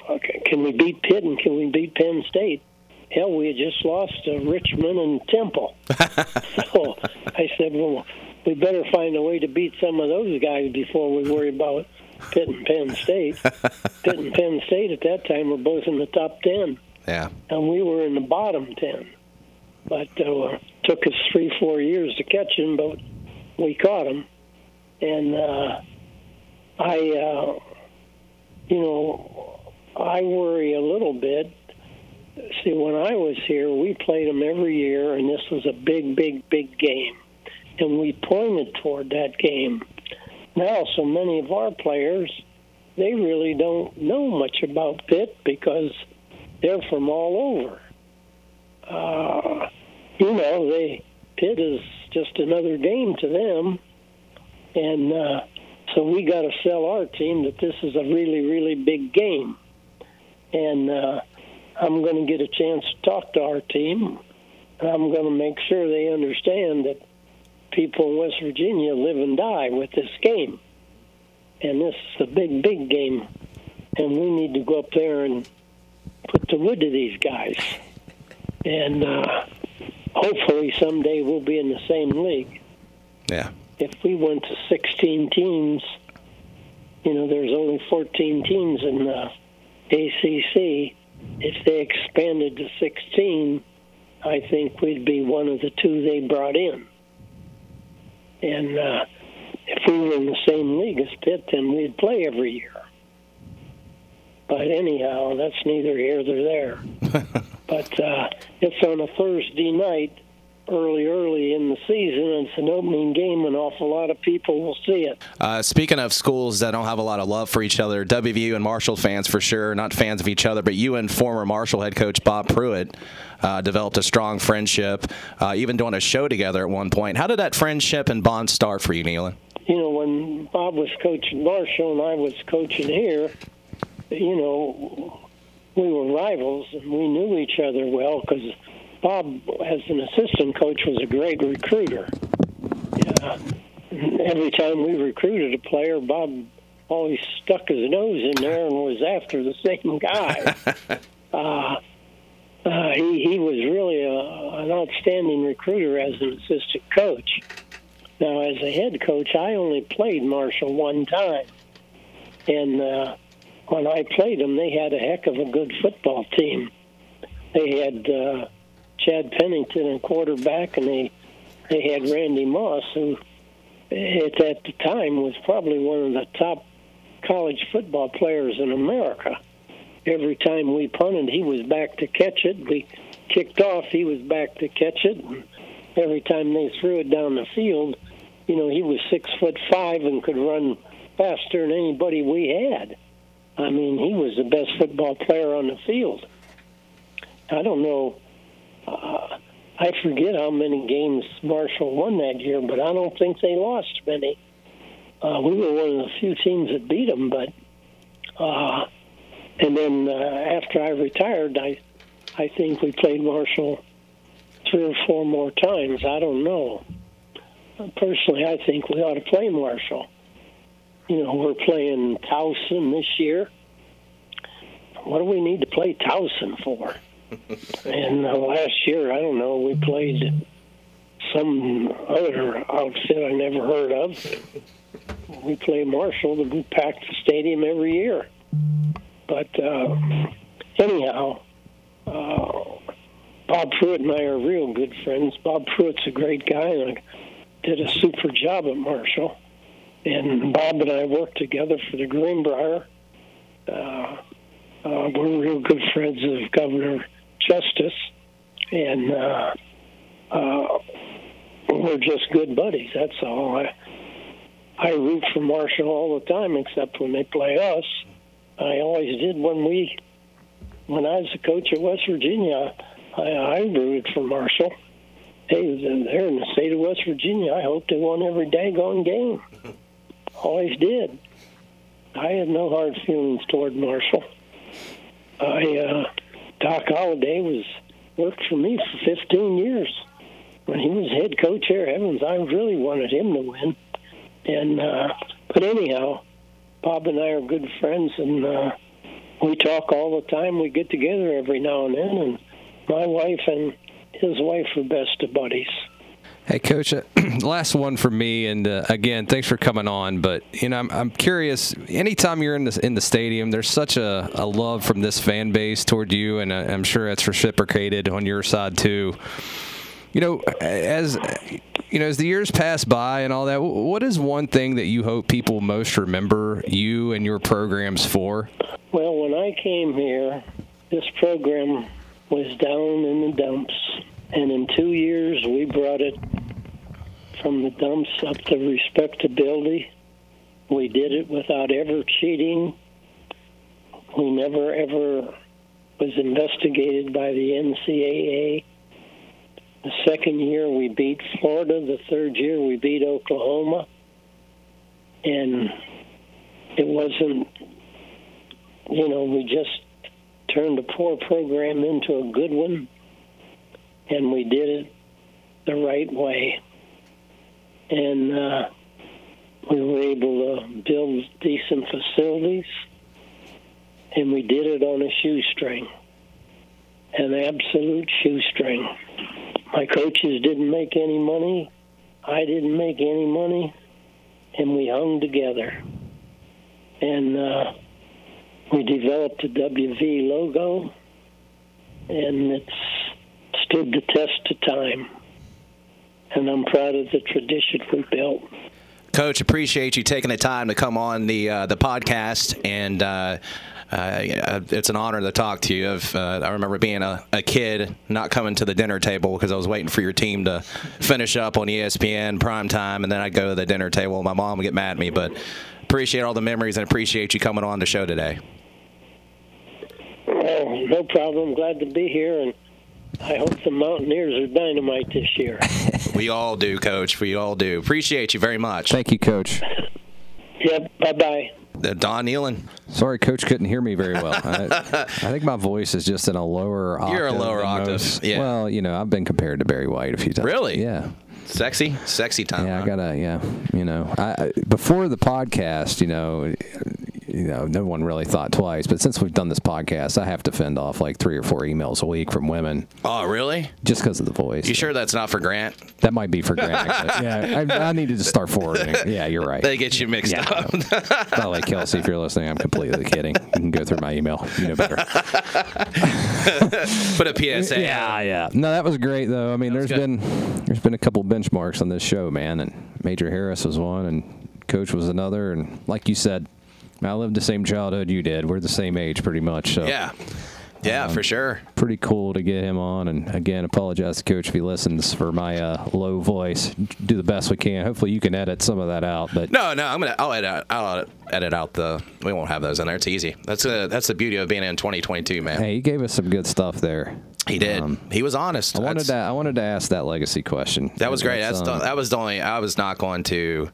okay, can we beat Pitt and can we beat Penn State? Hell, we had just lost to Richmond and Temple. so I said, well, we better find a way to beat some of those guys before we worry about Pitt and Penn State. Pitt and Penn State at that time were both in the top 10. Yeah. And we were in the bottom 10 but uh, took us three, four years to catch him, but we caught him. And uh, I, uh, you know, I worry a little bit. See, when I was here, we played them every year, and this was a big, big, big game. And we pointed toward that game. Now, so many of our players, they really don't know much about Pitt because they're from all over uh, you know, they Pitt is just another game to them, and uh, so we got to sell our team that this is a really, really big game, and uh, I'm going to get a chance to talk to our team. I'm going to make sure they understand that people in West Virginia live and die with this game, and this is a big, big game, and we need to go up there and put the wood to these guys. And uh, hopefully someday we'll be in the same league. Yeah. If we went to 16 teams, you know, there's only 14 teams in the ACC. If they expanded to 16, I think we'd be one of the two they brought in. And uh, if we were in the same league as Pitt, then we'd play every year. But anyhow, that's neither here nor there. but uh, it's on a Thursday night, early, early in the season. And It's an opening game. An awful lot of people will see it. Uh, speaking of schools that don't have a lot of love for each other, WVU and Marshall fans for sure, not fans of each other, but you and former Marshall head coach Bob Pruett uh, developed a strong friendship, uh, even doing a show together at one point. How did that friendship and bond start for you, Nehlen? You know, when Bob was coaching Marshall and I was coaching here, you know, we were rivals and we knew each other well because Bob, as an assistant coach, was a great recruiter. Yeah. Every time we recruited a player, Bob always stuck his nose in there and was after the same guy. uh, uh, he he was really a, an outstanding recruiter as an assistant coach. Now, as a head coach, I only played Marshall one time, and uh, when I played them, they had a heck of a good football team. they had uh, Chad Pennington in quarterback, and they they had Randy Moss, who at at the time was probably one of the top college football players in America. Every time we punted, he was back to catch it. We kicked off, he was back to catch it. And every time they threw it down the field, you know, he was six foot five and could run faster than anybody we had. I mean, he was the best football player on the field. I don't know. Uh, I forget how many games Marshall won that year, but I don't think they lost many. Uh, we were one of the few teams that beat them, but uh, and then uh, after I retired, I I think we played Marshall three or four more times. I don't know. Personally, I think we ought to play Marshall. You know, we're playing Towson this year. What do we need to play Towson for? and uh, last year, I don't know, we played some other outfit I never heard of. We play Marshall, we pack the stadium every year. But uh, anyhow, uh, Bob Pruett and I are real good friends. Bob Pruett's a great guy and did a super job at Marshall. And Bob and I worked together for the Greenbrier. Uh, uh, we're real good friends of Governor Justice, and uh, uh, we're just good buddies. That's all. I I root for Marshall all the time, except when they play us. I always did when we when I was a coach at West Virginia. I, I rooted for Marshall. Hey, they're in the state of West Virginia. I hope they won every daggone game. Always did. I had no hard feelings toward Marshall. I uh, Doc Holliday was worked for me for 15 years. When he was head coach here, Evans, I really wanted him to win. And uh, but anyhow, Bob and I are good friends, and uh, we talk all the time. We get together every now and then, and my wife and his wife are best of buddies. Hey, Coach, uh, last one for me, and uh, again, thanks for coming on. But you know, I'm, I'm curious. Anytime you're in the in the stadium, there's such a, a love from this fan base toward you, and uh, I'm sure that's reciprocated on your side too. You know, as you know, as the years pass by and all that, what is one thing that you hope people most remember you and your programs for? Well, when I came here, this program was down in the dumps, and in two years we brought it from the dumps up to respectability. We did it without ever cheating. We never ever was investigated by the NCAA. The second year we beat Florida. The third year we beat Oklahoma. And it wasn't, you know, we just turned a poor program into a good one. And we did it the right way. And uh, we were able to build decent facilities. And we did it on a shoestring, an absolute shoestring. My coaches didn't make any money. I didn't make any money. And we hung together. And uh, we developed a WV logo, and it's stood the test of time. And I'm proud of the tradition we built. Coach, appreciate you taking the time to come on the uh, the podcast, and uh, uh, it's an honor to talk to you. Uh, I remember being a, a, kid, not coming to the dinner table because I was waiting for your team to finish up on ESPN prime time, and then I'd go to the dinner table. My mom would get mad at me, but appreciate all the memories and appreciate you coming on the show today. Oh, no problem. Glad to be here, and I hope the Mountaineers are dynamite this year. we all do, Coach. We all do. Appreciate you very much. Thank you, Coach. Yep. Bye bye. Uh, Don Nehlen. Sorry, Coach couldn't hear me very well. I, I, think my voice is just in a lower octave. You're a lower octave. Most. Yeah. Well, you know, I've been compared to Barry White a few times. Really? Yeah. Sexy, sexy time. Yeah, huh? I gotta. Yeah, you know, I, before the podcast, you know, you know, no one really thought twice. But since we've done this podcast, I have to fend off like three or four emails a week from women. Oh, really? Just because of the voice. You sure that's not for Grant? That might be for Grant. yeah, I, I, needed to start forwarding. Yeah, you're right. They get you mixed yeah, up. Not like Kelsey, if you're listening, I'm completely kidding. You can go through my email. You know better. Put a PSA. Yeah, yeah. No, that was great though. I mean, That was there's good. been there's been a couple benchmarks on this show, man, and Major Harris was one, and Coach was another, and like you said, I lived the same childhood you did. We're the same age, pretty much. So Yeah. Yeah, for sure. pretty cool to get him on. And again, apologize to Coach if he listens for my uh, low voice. Do the best we can. Hopefully, you can edit some of that out. But No, no, I'm gonna. I'll edit. I'll edit out the. We won't have those in there. It's easy. That's a. That's the beauty of being in 2022, man. hey, he gave us some good stuff there. he did. he was honest. I wanted That's- to I wanted to ask that legacy question. That was great. That's, um, the, that was the only. I was not going to.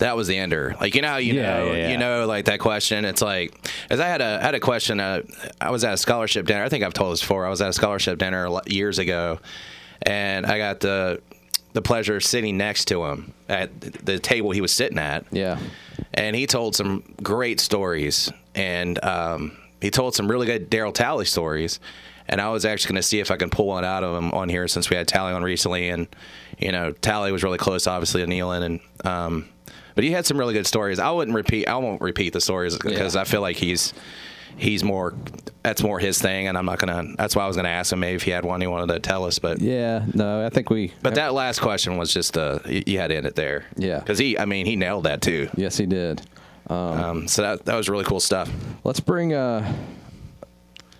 That was the ender. Like you know, how you Yeah, know, yeah, you know, like that question. It's like, as I had a had a question. Uh, I was at a scholarship dinner. I think I've told this before. I was at a scholarship dinner years ago, and I got the the pleasure of sitting next to him at the table he was sitting at. yeah. and he told some great stories, and um, he told some really good Daryl Talley stories. And I was actually going to see if I can pull one out of him on here since we had Talley on recently, and you know Talley was really close, obviously, to Nehlen, and um, but he had some really good stories. I wouldn't repeat. I won't repeat the stories because Yeah. I feel like he's he's more that's more his thing, and I'm not gonna. That's why I was gonna ask him maybe if he had one he wanted to tell us, but Yeah. No, I think we. but that last question was just uh, you had to end it there, Yeah. because he, I mean, he nailed that too. Yes, he did. Um, so that that was really cool stuff. Let's bring uh,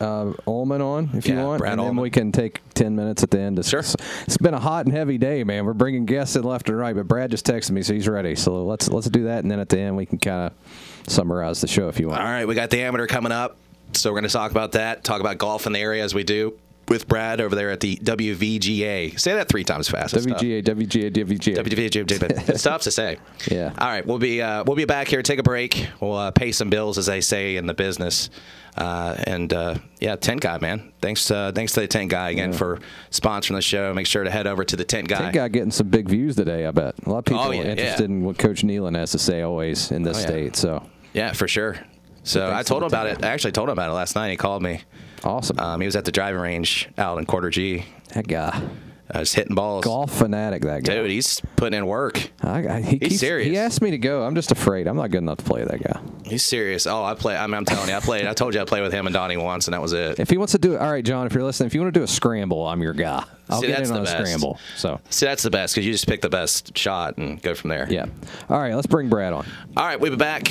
uh, Ullman on if you want, Brad and then Ullman. we can take ten minutes at the end. To, Sure. It's been a hot and heavy day, man. We're bringing guests in left and right, but Brad just texted me, so he's ready. So let's let's do that, and then at the end we can kind of summarize the show if you want. All right, we got the amateur coming up, so we're going to talk about that. Talk about golf in the area as we do with Brad over there at the WVGA. Say that three times fast. Tough. WGA, WGA, WGA. WVGA. It's tough to say. Yeah. All right, we'll be uh, we'll be back here. Take a break. We'll uh, pay some bills, as they say in the business. Uh, and uh, yeah, tint guy, man. Thanks, uh, thanks to the tint guy again for sponsoring the show. Make sure to head over to the tint guy. That guy getting some big views today, I bet. A lot of people Oh, yeah, are yeah. interested in what Coach Nehlen has to say always in this Oh, yeah. state. So Yeah, for sure. So I told to him about it. I actually told him about it last night. He called me. Awesome. Um, he was at the driving range out in Quarter G, that guy. uh, just hitting balls. Golf fanatic, that guy. Dude, he's putting in work. I, I, he keeps- serious. He asked me to go. I'm just afraid. I'm not good enough to play that guy. He's serious. Oh, I play. I mean, I'm telling you, I played. I told you I played with him and Donnie once, and that was it. If he wants to do it, all right, John. If you're listening, if you want to do a scramble, I'm your guy. I'll See, get that's in on a the best. scramble. So See, that's the best because you just pick the best shot and go from there. yeah. All right, let's bring Brad on. All right, we'll be back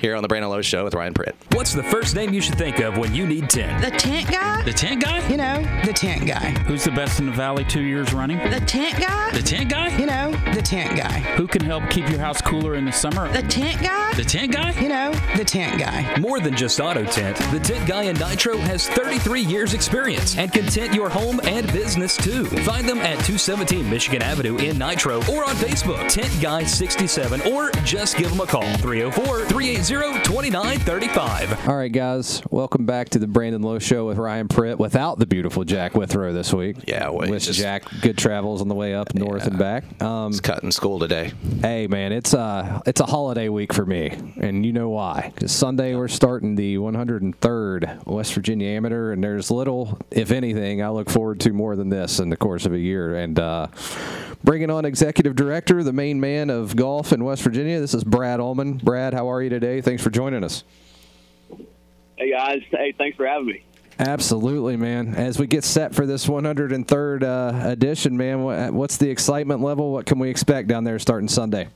here on the Brandon Lowe Show with Ryan Pritt. What's the first name you should think of when you need tint? The tint guy? The tint guy? You know, the tint guy. Who's the best in the valley two years running? The tint guy? The tint guy? You know, the tint guy. Who can help keep your house cooler in the summer? The tint guy? The tint guy? You know, the tint guy. More than just auto tint, the Tint Guy in Nitro has 33 years experience and can tint your home and business too. Find them at 217 Michigan Avenue in Nitro or on Facebook, Tint Guy 67, or just give them a call 304 380 2935. All right, guys, welcome back to the Brandon Lowe Show with Ryan Pritt without the beautiful Jack Withrow this week. Yeah, well, wish just- Jack good travels on the way up north and back. Um, It's cutting school today. Hey man, it's uh it's a holiday week for me, and you know why? Because Sunday we're starting the 103rd West Virginia Amateur, and there's little, if anything, I look forward to more than this in the course of a year. And uh, bringing on executive director, the main man of golf in West Virginia. This is Brad Ullman. Brad, how are you today? Thanks for joining us. Hey guys, hey, thanks for having me. Absolutely, man. As we get set for this 103rd uh, edition, man, what's the excitement level? What can we expect down there starting Sunday?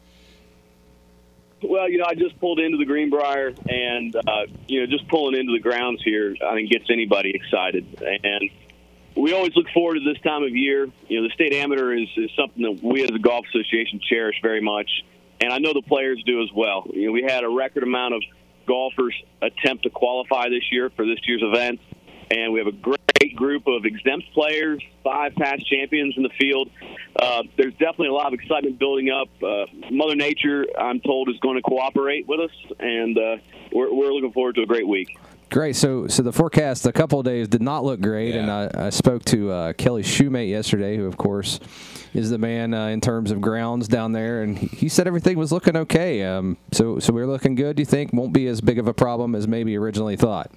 Well, you know, I just pulled into the Greenbrier, and uh, you know, just pulling into the grounds here, I think gets anybody excited. And we always look forward to this time of year. You know, the state amateur is, is something that we as a golf association cherish very much, and I know the players do as well. You know, we had a record amount of golfers attempt to qualify this year for this year's event, and we have a great group of exempt players, five past champions in the field. Uh, there's definitely a lot of excitement building up. Uh, Mother Nature, I'm told, is going to cooperate with us, and uh, we're, we're looking forward to a great week. Great. So, so the forecast a couple of days did not look great, and I, I spoke to uh, Kelly Shumate yesterday, who of course is the man uh, in terms of grounds down there, and he- said everything was looking okay. Um, so, so we're looking good. Do you think won't be as big of a problem as maybe originally thought?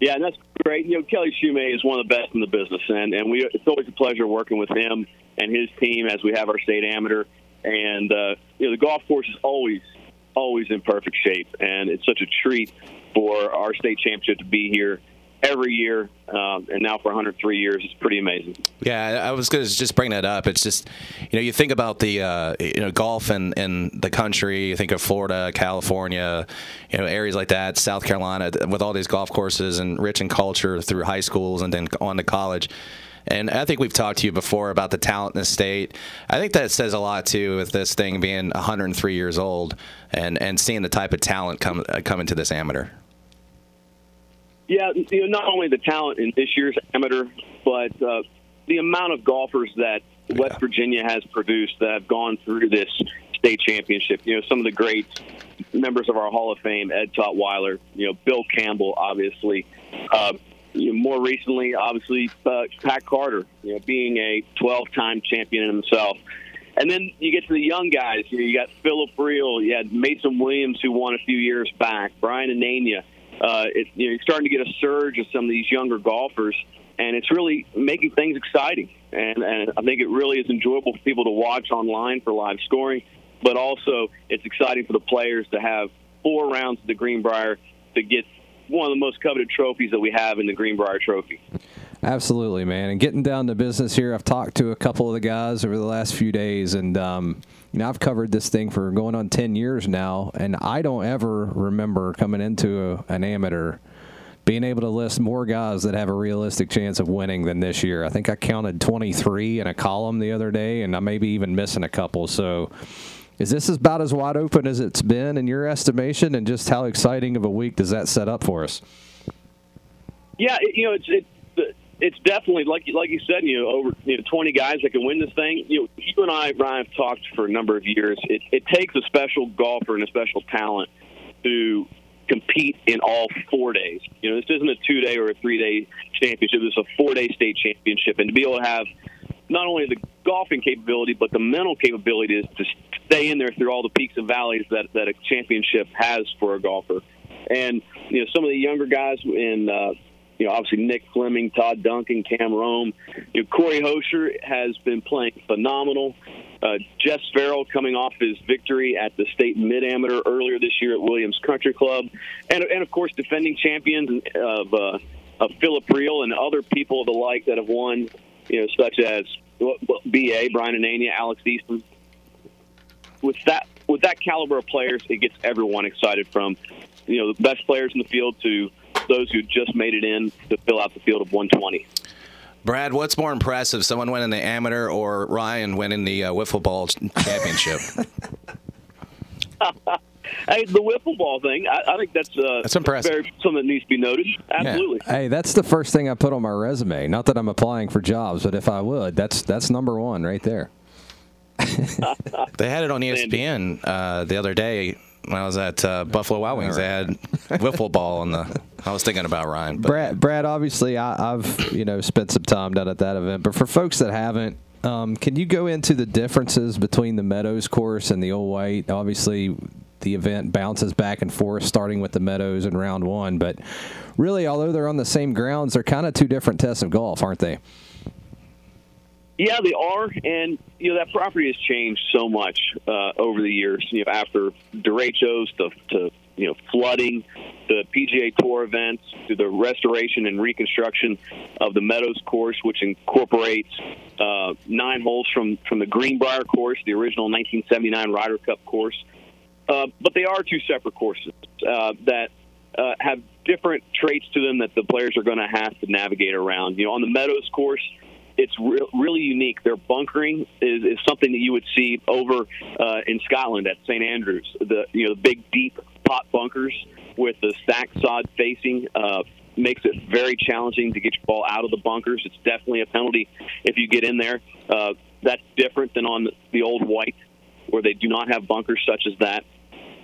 Yeah, and that's great. You know, Kelly Shumate is one of the best in the business, and and we it's always a pleasure working with him and his team as we have our state amateur. And uh, you know, the golf course is always always in perfect shape, and it's such a treat for our state championship to be here every year, um, and now for 103 years. It's pretty amazing. Yeah, I was going to just bring that up. It's just, you know, you think about the, uh, you know, golf in, in the country. You think of Florida, California, you know, areas like that, South Carolina, with all these golf courses and rich in culture through high schools and then on to college. And I think we've talked to you before about the talent in the state. I think that says a lot too with this thing being 103 years old and, and seeing the type of talent come uh, come into this amateur. Yeah, you know, not only the talent in this year's amateur, but uh, the amount of golfers that West yeah. Virginia has produced that have gone through this state championship. You know, some of the great members of our Hall of Fame, Ed Tutwiler, you know, Bill Campbell, obviously. Uh, you know, more recently, obviously, uh, Pat Carter, you know, being a 12-time champion himself. And then you get to the young guys. You, know, you got Philip Reale, you had Mason Williams, who won a few years back, Brian Anania uh, it, you know, you're starting to get a surge of some of these younger golfers, and it's really making things exciting. And, and I think it really is enjoyable for people to watch online for live scoring, but also it's exciting for the players to have four rounds of the Greenbrier to get one of the most coveted trophies that we have in the Greenbrier Trophy. Absolutely, man. And getting down to business here, I've talked to a couple of the guys over the last few days, and um, you know, I've covered this thing for going on 10 years now, and I don't ever remember coming into a, an amateur being able to list more guys that have a realistic chance of winning than this year. I think I counted 23 in a column the other day, and I may be even missing a couple. So, is this about as wide open as it's been in your estimation, and just how exciting of a week does that set up for us? Yeah, you know, it's it, it's definitely like like you said, you know, over you know, 20 guys that can win this thing. You know, you and I, Ryan, have talked for a number of years. It, it takes a special golfer and a special talent to compete in all four days. You know, this isn't a two day or a three day championship. This is a four day state championship, and to be able to have not only the golfing capability but the mental capability is to stay in there through all the peaks and valleys that that a championship has for a golfer. And you know, some of the younger guys in uh, you know, obviously Nick Fleming, Todd Duncan, Cam Rome. You know, Corey Hoescher has been playing phenomenal. Uh, Jess Farrell coming off his victory at the state mid amateur earlier this year at Williams Country Club, and and of course defending champions of uh, of Philip Reale and other people of the like that have won, you know, such as BA Brian Anania, Alex Easton. With that with that caliber of players, it gets everyone excited from you know the best players in the field to those who just made it in to fill out the field of 120. Brad, what's more impressive, someone winning the amateur or Ryan winning the uh, wiffle ball championship? hey, the wiffle ball thing, I, I think that's uh, that's impressive. Very, something that needs to be noted. Absolutely. Yeah. Hey, that's the first thing I put on my resume. Not that I'm applying for jobs, but if I would, that's that's number one right there. they had it on ESPN uh, the other day when I was at uh, Buffalo Wild Wings, right. they had wiffle ball on the. I was thinking about Ryan. But. Brad, Brad, obviously, I, have you know spent some time down at that event, but for folks that haven't, um, can you go into the differences between the Meadows course and the Old White? Obviously, the event bounces back and forth, starting with the Meadows in round one, but really, although they're on the same grounds, they're kind of two different tests of golf, aren't they? Yeah, they are, and you know that property has changed so much uh, over the years. You know, after derechos to, to you know flooding, the PGA Tour events, to the restoration and reconstruction of the Meadows course, which incorporates uh, nine holes from from the Greenbrier course, the original 1979 Ryder Cup course. Uh, but they are two separate courses uh, that uh, have different traits to them that the players are going to have to navigate around. You know, on the Meadows course it's re- really unique. Their bunkering is, is something that you would see over uh, in Scotland at St Andrews. The you know the big deep pot bunkers with the stack sod facing uh, makes it very challenging to get your ball out of the bunkers. It's definitely a penalty if you get in there. Uh, that's different than on the old white, where they do not have bunkers such as that.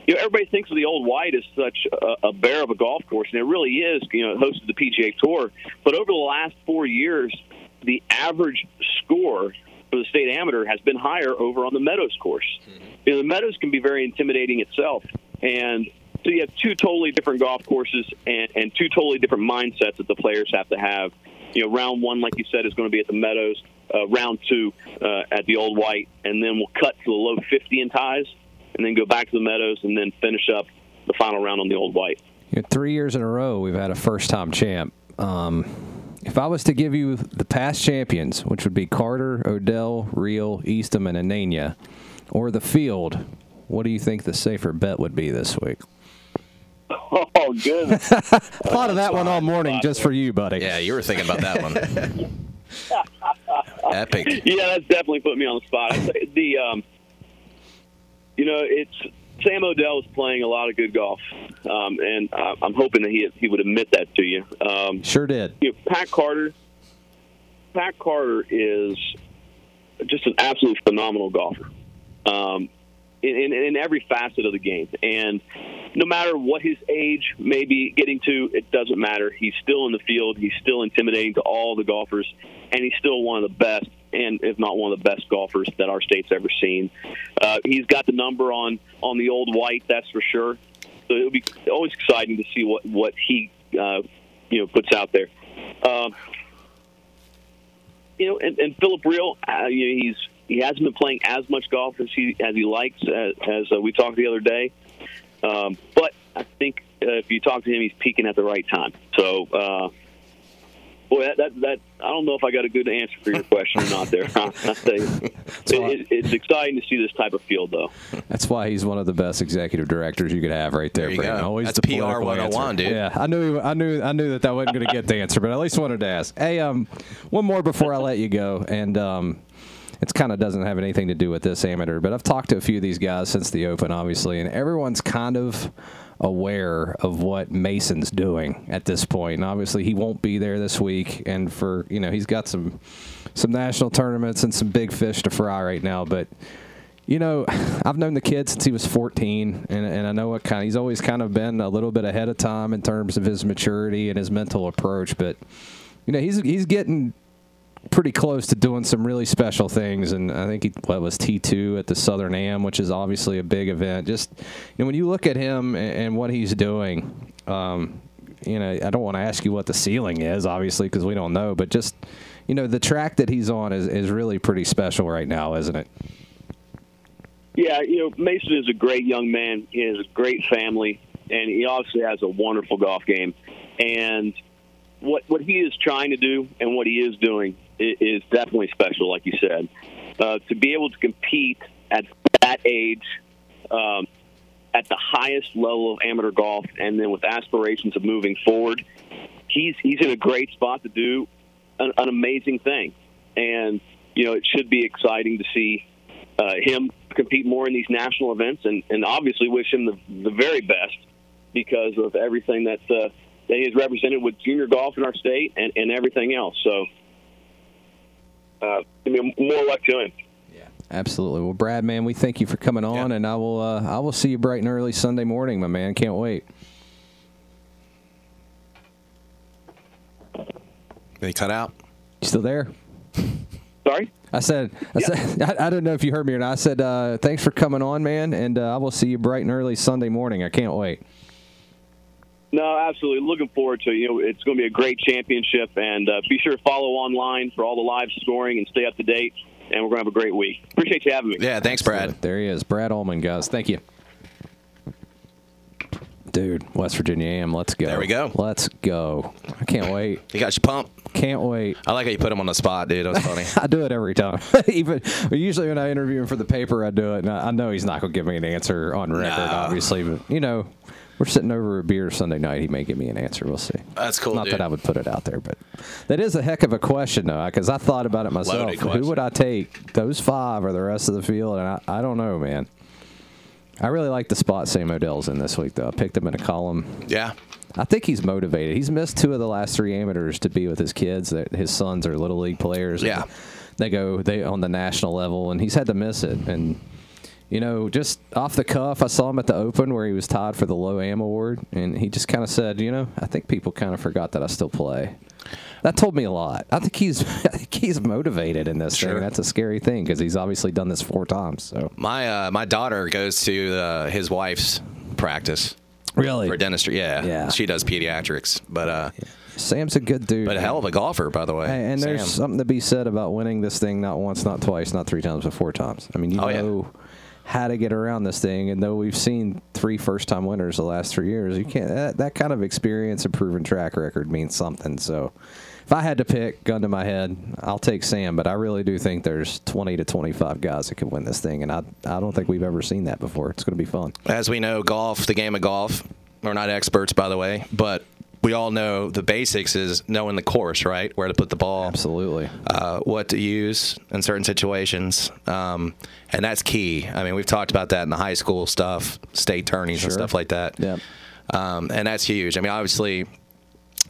You know, everybody thinks of the old white as such a, a bear of a golf course, and it really is. You know, it hosted the PGA Tour, but over the last four years, the average score for the state amateur has been higher over on the Meadows course. Mm-hmm. You know, the Meadows can be very intimidating itself, and so you have two totally different golf courses and, and two totally different mindsets that the players have to have. You know, round one, like you said, is going to be at the Meadows. Uh, round two uh, at the Old White, and then we'll cut to the low 50 in ties, and then go back to the Meadows, and then finish up the final round on the Old White. You know, three years in a row, we've had a first-time champ Um, if I was to give you the past champions, which would be Carter, O'Dell, Reale, Eastham, and Anania, or the field, what do you think the safer bet would be this week? Oh, good. Thought of that one all morning just for you, buddy. Yeah, you were thinking about that one. Epic. yeah, that's definitely put me on the spot. The um, you know, it's Sam O'Dell is playing a lot of good golf, um, and I- I'm hoping that he he would admit that to you. Um, Sure did. you know, Pat Carter. Pat Carter is just an absolutely phenomenal golfer. Um, in, in, in every facet of the game. And no matter what his age may be getting to, it doesn't matter. He's still in the field. He's still intimidating to all the golfers, and he's still one of the best, and if not one of the best golfers that our state's ever seen. Uh, he's got the number on on the old white, that's for sure. So it'll be always exciting to see what what he uh, you know puts out there. Um, you know, and, and Philip Reale, uh, you know, he's he hasn't been playing as much golf as he as he likes, as, as uh, we talked the other day. Um, but I think uh, if you talk to him, he's peaking at the right time. So, uh, boy, that, that that I don't know if I got a good answer for your question or not. There, I'll tell you. It, it, it's exciting to see this type of field, though. That's why he's one of the best executive directors you could have right there. There Brandon. Always That's the PR political 101, answer. dude. Yeah, I knew, I knew, I knew that that wasn't going to get the answer, but I at least wanted to ask. Hey, um, one more before I let you go, and um, it's kind of doesn't have anything to do with this amateur, but I've talked to a few of these guys since the Open, obviously, and everyone's kind of aware of what Mason's doing at this point. And obviously, he won't be there this week, and for you know, he's got some some national tournaments and some big fish to fry right now, but. You know, I've known the kid since he was 14, and, and I know what kind. He's always kind of been a little bit ahead of time in terms of his maturity and his mental approach. But you know, he's he's getting pretty close to doing some really special things. And I think he what was T two at the Southern Am, which is obviously a big event. Just you know, when you look at him and, and what he's doing, um, you know, I don't want to ask you what the ceiling is, obviously, because we don't know. But just you know, the track that he's on is is really pretty special right now, isn't it? Yeah, you know, Mason is a great young man. He has a great family, and he obviously has a wonderful golf game. And what what he is trying to do and what he is doing is, definitely special, like you said. Uh, to be able to compete at that age, um, at the highest level of amateur golf, and then with aspirations of moving forward, he's he's in a great spot to do an, an amazing thing. And you know, it should be exciting to see uh, him compete more in these national events, and, and obviously wish him the, the very best because of everything that uh, that he has represented with junior golf in our state and, and everything else. So, uh, I mean, more luck to him. Absolutely. Well, Brad, man, we thank you for coming on, and I will uh, I will see you bright and early Sunday morning, my man. Can't wait. Did he cut out? You still there? Sorry. I said, I said, I, I don't know if you heard me or not. I said, uh, thanks for coming on, man, and uh, I will see you bright and early Sunday morning. I can't wait. No, absolutely. Looking forward to it. You know, it's going to be a great championship, and uh, be sure to follow online for all the live scoring and stay up to date. And we're going to have a great week. Appreciate you having me. Yeah, thanks, Brad. There he is, Brad Ullman, guys. Thank you. Dude, West Virginia AM, let's go. There we go. Let's go. I can't wait. He got you pumped. Can't wait. I like how you put him on the spot, dude. That was funny. I do it every time. Even usually when I interview him for the paper, I do it. And I I know he's not going to give me an answer on record, No. obviously, but you know, we're sitting over a beer Sunday night. He may give me an answer. We'll see. That's cool, Not dude. that I would put it out there, but that is a heck of a question, though, because I thought about it myself. Who would I take? Those five or the rest of the field? And I, I don't know, man. I really like the spot Sam O'Dell's in this week, though. I picked him in a column. Yeah. I think he's motivated. He's missed two of the last three amateurs to be with his kids. That his sons are little league players. Yeah. They go they on the national level, and he's had to miss it. And you know, just off the cuff, I saw him at the Open where he was tied for the Low Am Award, and he just kind of said, you know, I think people kind of forgot that I still play. That told me a lot. I think he's I think he's motivated in this Sure. thing. That's a scary thing because he's obviously done this four times. So My uh, my daughter goes to uh, his wife's practice really, for dentistry. Yeah, Yeah. She does pediatrics, but uh, Sam's a good dude. but a hell of a golfer, by the way. Hey, and there's something to be said about winning this thing not once, not twice, not three times, but four times. I mean, you Oh, yeah. How to get around this thing. And though we've seen three first time winners the last three years, you can't that, that kind of experience and proven track record means something. So if I had to pick, gun to my head, I'll take Sam. But I really do think there's 20 to 25 guys that can win this thing, and I I don't think we've ever seen that before. It's going to be fun. As we know, golf, the game of golf, we're not experts, by the way, but we all know the basics is knowing the course, right? Where to put the ball, Absolutely. uh, what to use in certain situations, um, and that's key. I mean, we've talked about that in the high school stuff, state tourneys and stuff like that. Yep. um, and that's huge. I mean, obviously,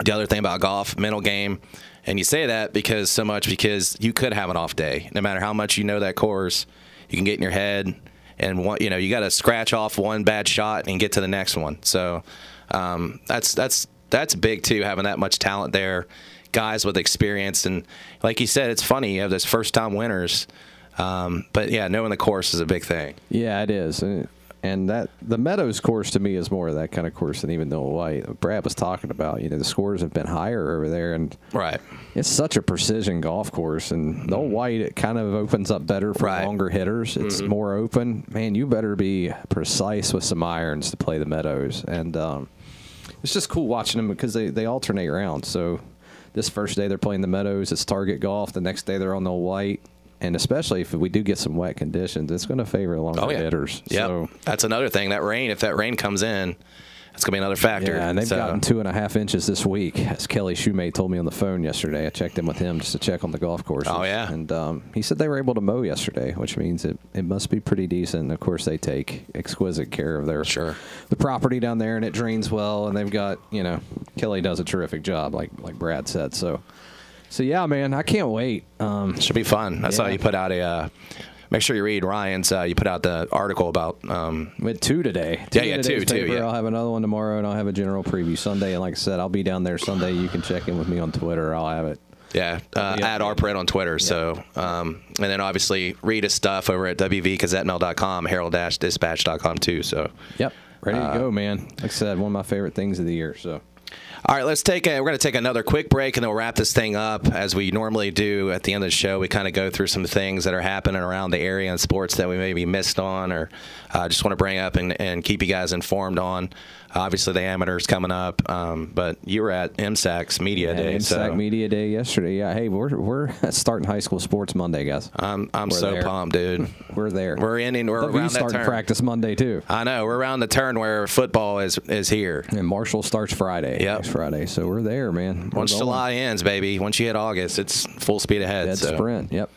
the other thing about golf, mental game, and you say that because so much because you could have an off day, no matter how much you know that course, you can get in your head, and one, you know, you got to scratch off one bad shot and get to the next one. So um, that's that's that's big too, having that much talent there, guys with experience, and like you said, it's funny you have those first time winners. Um, but yeah, knowing the course is a big thing. Yeah, it is. And, and that the Meadows course to me is more of that kind of course than even the White. Brad was talking about, you know, the scores have been higher over there, and Right. it's such a precision golf course. And the White, it kind of opens up better for Right. longer hitters. It's Mhm. more open. Man, you better be precise with some irons to play the Meadows. And um, it's just cool watching them because they, they alternate around. So this first day they're playing the Meadows, it's target golf. The next day they're on the White. And especially if we do get some wet conditions, it's going to favor longer Oh yeah, hitters. Yeah, So, that's another thing. That rain, if that rain comes in, that's gonna be another factor. yeah, and they've So- gotten two and a half inches this week, as Kelly Shumate told me on the phone yesterday. I checked in with him just to check on the golf course. Oh, yeah. and um, he said they were able to mow yesterday, which means it, it must be pretty decent. Of course, they take exquisite care of their Sure. the property down there, and it drains well. And they've got you know Kelly does a terrific job, like like Brad said. So, so yeah, man, I can't wait. Um, should be fun. I saw you put out a. Uh, make sure you read Ryan's. Uh, you put out the article about. Um, with two today. Yeah, yeah, two, two, paper. yeah. I'll have another one tomorrow, and I'll have a general preview Sunday. And like I said, I'll be down there Sunday. You can check in with me on Twitter. I'll have it. yeah, uh, Yeah. at rpret on Twitter. So, um, and then obviously read his stuff over at wvgazetteMail.com, herald-dispatch.com too. So, Yep. Ready Uh, to go, man. Like I said, one of my favorite things of the year. So All right, let's take a. We're going to take another quick break, and then we'll wrap this thing up as we normally do at the end of the show. We kind of go through some things that are happening around the area and sports that we maybe missed on, or uh, just want to bring up and, and keep you guys informed on. Obviously, the amateurs coming up, um, but you were at MSAC's Media Day, and so Media Day yesterday. Yeah. Hey, we're we're starting high school sports Monday, guys. I'm I'm We're so there. pumped, dude. We're there. We're ending. We're around that starting turn. practice Monday too. I know we're around the turn where football is is here. And Marshall starts Friday. Yep. Friday. So we're there, man. We're Once going. July ends, baby. Once you hit August, it's full speed ahead. Dead so. sprint. Yep.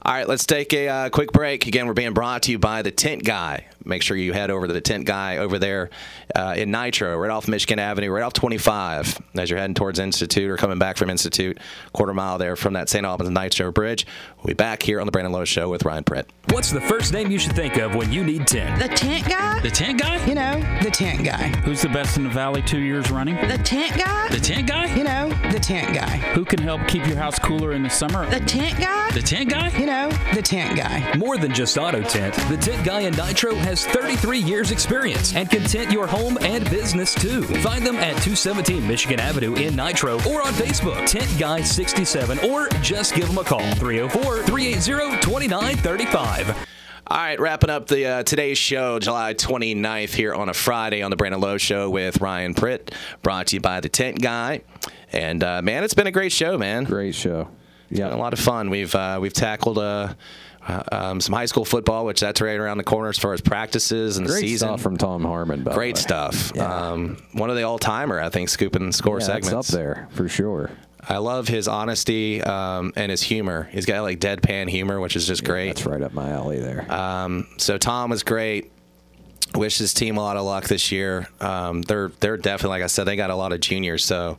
All right, let's take a uh, quick break. Again, we're being brought to you by the Tint Guy. Make sure you head over to the Tint Guy over there uh, in Nitro, right off Michigan Avenue, right off 25, as you're heading towards Institute or coming back from Institute, quarter mile there from that St. Albans Nitro Bridge. We'll be back here on the Brandon Lowe Show with Ryan Pritt. What's the first name you should think of when you need tint? The tint guy? The tint guy? You know, the tint guy. Who's the best in the valley two years running? The tint guy? The tint guy? You know, the tint guy. Who can help keep your house cooler in the summer? The tint guy? The tint guy? You know, the tint guy. More than just auto tint, the Tint Guy in Nitro has 33 years experience and content your home and business too. Find them at 217 Michigan Avenue in Nitro or on Facebook, Tint Guy 67, or just give them a call 304 380 2935. All right, wrapping up the uh, today's show, July 29th, here on a Friday on the Brandon Lowe Show with Ryan Pritt, brought to you by the Tint Guy. And uh, man, it's been a great show, man. Great show. It's a lot of fun. We've uh, we've tackled uh, um, some high school football, which that's right around the corner as far as practices and the season. stuff from Tom Harmon. Great stuff. Yeah. Um, one of the all timer, I think, scooping score Yeah, segments. up there for sure. I love his honesty um, and his humor. He's got like deadpan humor, which is just great. That's right up my alley there. Um, so Tom was great. Wish his team a lot of luck this year. Um, they're they're definitely like I said, they got a lot of juniors. So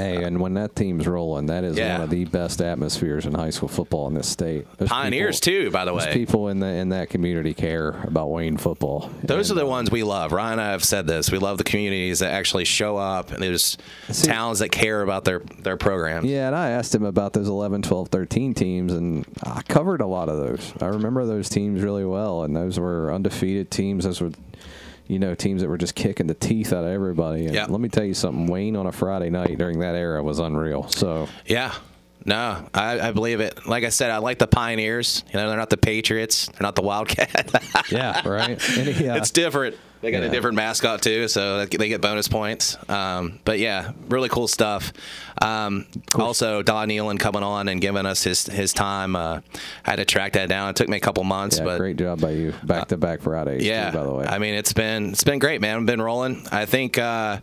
Hey, and when that team's rolling, that is Yeah. one of the best atmospheres in high school football in this state. Those Pioneers people- too, by the way. people in the in that community care about Wayne football. Those And, are the uh, ones we love. Ryan and I have said this. We love the communities that actually show up, and there's See- towns that care about their their programs. Yeah, and I asked him about those 11, 12, 13 teams, and I covered a lot of those. I remember those teams really well, and those were undefeated teams. Those were, you know, teams that were just kicking the teeth out of everybody. And Yeah. let me tell you something Wayne on a Friday night during that era was unreal. So, Yeah. No, I, I believe it. Like I said, I like the Pioneers. You know, they're not the Patriots. They're not the Wildcat. Yeah, right. Any, uh, it's different. They got Yeah. a different mascot too, so they get bonus points. Um, but yeah, really cool stuff. Um, also, Don Nehlen coming on and giving us his his time. Uh, had to track that down. It took me a couple months, yeah, but great job by you. Back to back Fridays. yeah, too, by the way. I mean, it's been it's been great, man. We've been rolling. I think uh,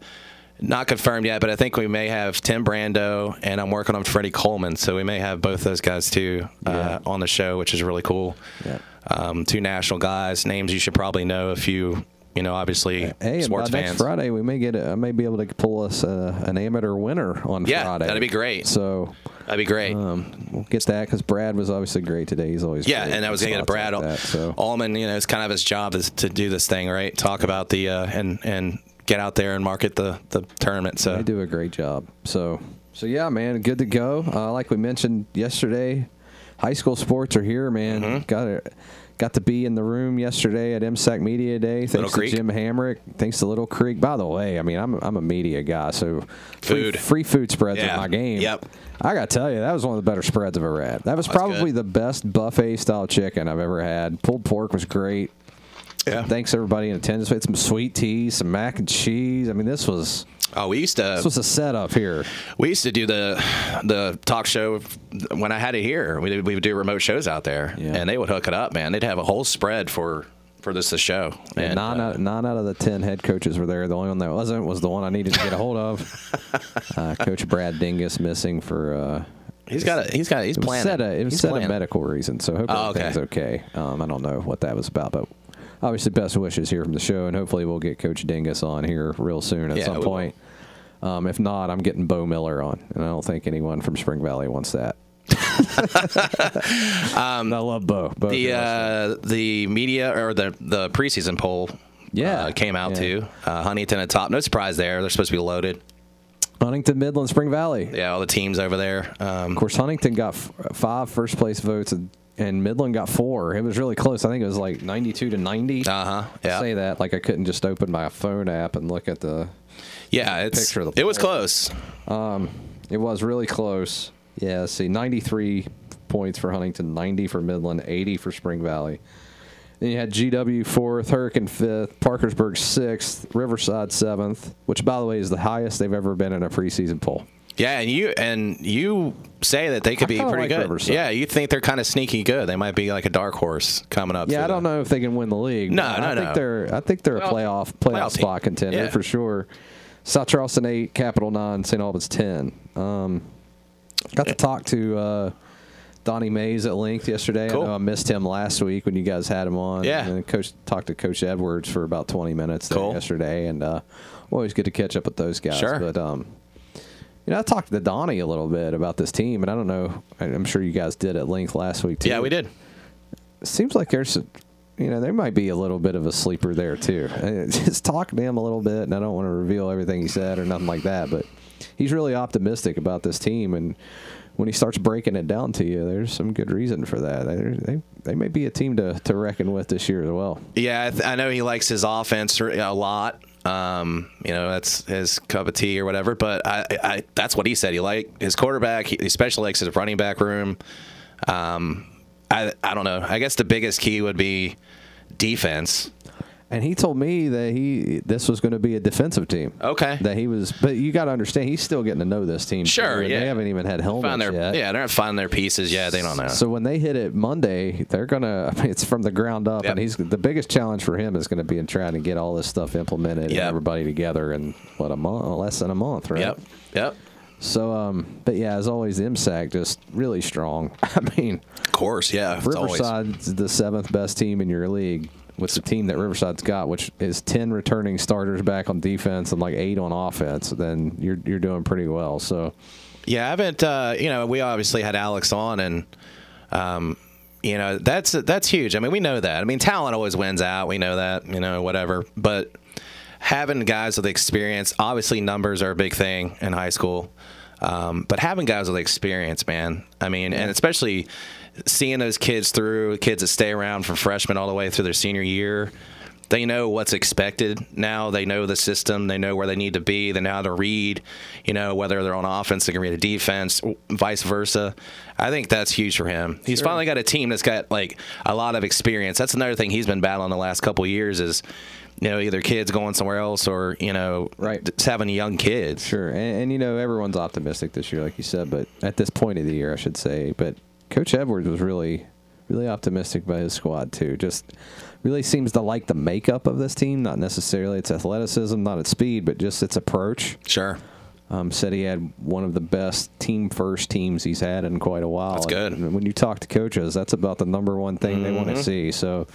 not confirmed yet, but I think we may have Tim Brando, and I'm working on Freddie Coleman, so we may have both those guys too uh, on the show, which is really cool. Yeah. Um, two national guys, names you should probably know if you, you know, obviously Hey, and by sports next fans. Friday we may get a, I may be able to pull us uh, an amateur winner on Yeah, Friday. that'd be great. So That'd be great. um, we'll get that because Brad was obviously great today. He's always yeah, great and I was going to get spots Brad like that, so Ullman. You know, it's kind of his job is to do this thing, right? Talk about the uh, and and get out there and market the the tournament. So They do a great job. So, so yeah, man, good to go. Uh, like we mentioned yesterday, high school sports are here, man. Mm-hmm. Got to, got to be in the room yesterday at MSAC Media Day. Thanks to. Jim Hamrick. Thanks to Little Creek. By the way, I mean I'm I'm a media guy, so free, Food. free food spreads Yeah. are my game. Yep. I got to tell you, that was one of the better spreads I've ever had. That was probably good. the best buffet style chicken I've ever had. Pulled pork was great. yeah. Thanks everybody in attendance. We had some sweet tea, some mac and cheese. I mean, this was Oh, we used to this was a setup here. we used to do the the talk show when I had it here. We did, we would do remote shows out there, Yeah. and they would hook it up, man. They'd have a whole spread for for this the show. And And, nine, uh, out, nine out of the ten head coaches were there. The only one that wasn't was the one I needed to get a hold of. uh, Coach Brad Dingess missing for. Uh, he's got a, he's got he's it was planning. said a, it was He's said a medical reason, so hopefully hope Oh, okay. everything's okay. Um, I don't know what that was about, but obviously best wishes here from the show, and hopefully we'll get Coach Dingess on here real soon at Yeah, some point. Um, if not, I'm getting Bo Miller on, and I don't think anyone from Spring Valley wants that. um, I love Bo. Bo The uh, the media or the the preseason poll. Yeah. uh, came out Yeah. too. Uh, Huntington at top. No surprise there. They're supposed to be loaded. Huntington, Midland, Spring Valley. Yeah, all the teams over there. Um, Of course, Huntington got f- five first place votes, and, and Midland got four. It was really close. I think it was like 92 to 90. uh huh. Yeah. Say that like I couldn't just open my phone app and look at the. Yeah, it's picture of the it was close. Um, It was really close. Yeah, see, 93 points for Huntington, 90 for Midland, 80 for Spring Valley. Then you had GW fourth, Hurricane fifth, Parkersburg sixth, Riverside seventh, which by the way is the highest they've ever been in a preseason poll. Yeah, and you and you say that they could I be pretty like good. Riverside. Yeah, you think they're kind of sneaky good. They might be like a dark horse coming up. Yeah, I don't the- know if they can win the league. No, no, I think they're I think they're a playoff playoff playoff spot contender Yeah. for sure. South Charleston eight, Capital nine, St. Albans ten. Um, got to talk to uh, Donnie Mays at length yesterday. Cool. I know I missed him last week when you guys had him on. Yeah. and coach talked to Coach Edwards for about twenty minutes there Cool. yesterday, and uh, always good to catch up with those guys. Sure. But um, you know, I talked to Donnie a little bit about this team, and I don't know. I'm sure you guys did at length last week too Yeah, we did. seems like there's, a- you know, there might be a little bit of a sleeper there too. Just talk to him a little bit, and I don't want to reveal everything he said or nothing like that, but he's really optimistic about this team, and when he starts breaking it down to you, there's some good reason for that. They they, they may be a team to, to reckon with this year as well. Yeah, I, th- I know he likes his offense a lot. Um, you know, that's his cup of tea or whatever. But I, I that's what he said. He liked his quarterback. He especially likes his running back room. Um, I I don't know. I guess the biggest key would be defense. And he told me that he this was going to be a defensive team. Okay. That he was, but you got to understand, he's still getting to know this team. Sure, yeah. They haven't even had helmets their yet. yeah, they're not finding their pieces yet. They don't know. So when they hit it Monday, they're gonna. I mean, it's from the ground up, Yep. and he's the biggest challenge for him is going to be in trying to get all this stuff implemented and everybody together in what a month, less than a month, right? Yep. Yep. So, um, but yeah, as always, MSAC just really strong. I mean, Of course. Yeah. Riverside's the seventh best team in your league. With the team that Riverside's got, which is ten returning starters back on defense and like eight on offense, then you're you're doing pretty well. So Yeah, I haven't. Uh, you know, we obviously had Alex on, and um, you know that's that's huge. I mean, we know that. I mean, talent always wins out. We know that. You know, whatever. But having guys with experience, obviously, numbers are a big thing in high school. Um, but having guys with experience, man. I mean, and especially seeing those kids through, kids that stay around from freshman all the way through their senior year. they know what's expected now. They know the system. They know where they need to be. They know how to read. You know whether they're on offense, they can read a defense, vice versa. I think that's huge for him. He's finally got a team that's got like a lot of experience. That's another thing he's been battling the last couple years is. You know, either kids going somewhere else or you know, Right. just having young kids. Sure, and, and you know everyone's optimistic this year, like you said. But at this point of the year, I should say, but Coach Edwards was really, really optimistic about his squad too. Just really seems to like the makeup of this team. Not necessarily its athleticism, not its speed, but just its approach. Sure. Um, said he had one of the best team first teams he's had in quite a while. That's good. And when you talk to coaches, that's about the number one thing they Mm-hmm. want to see. So,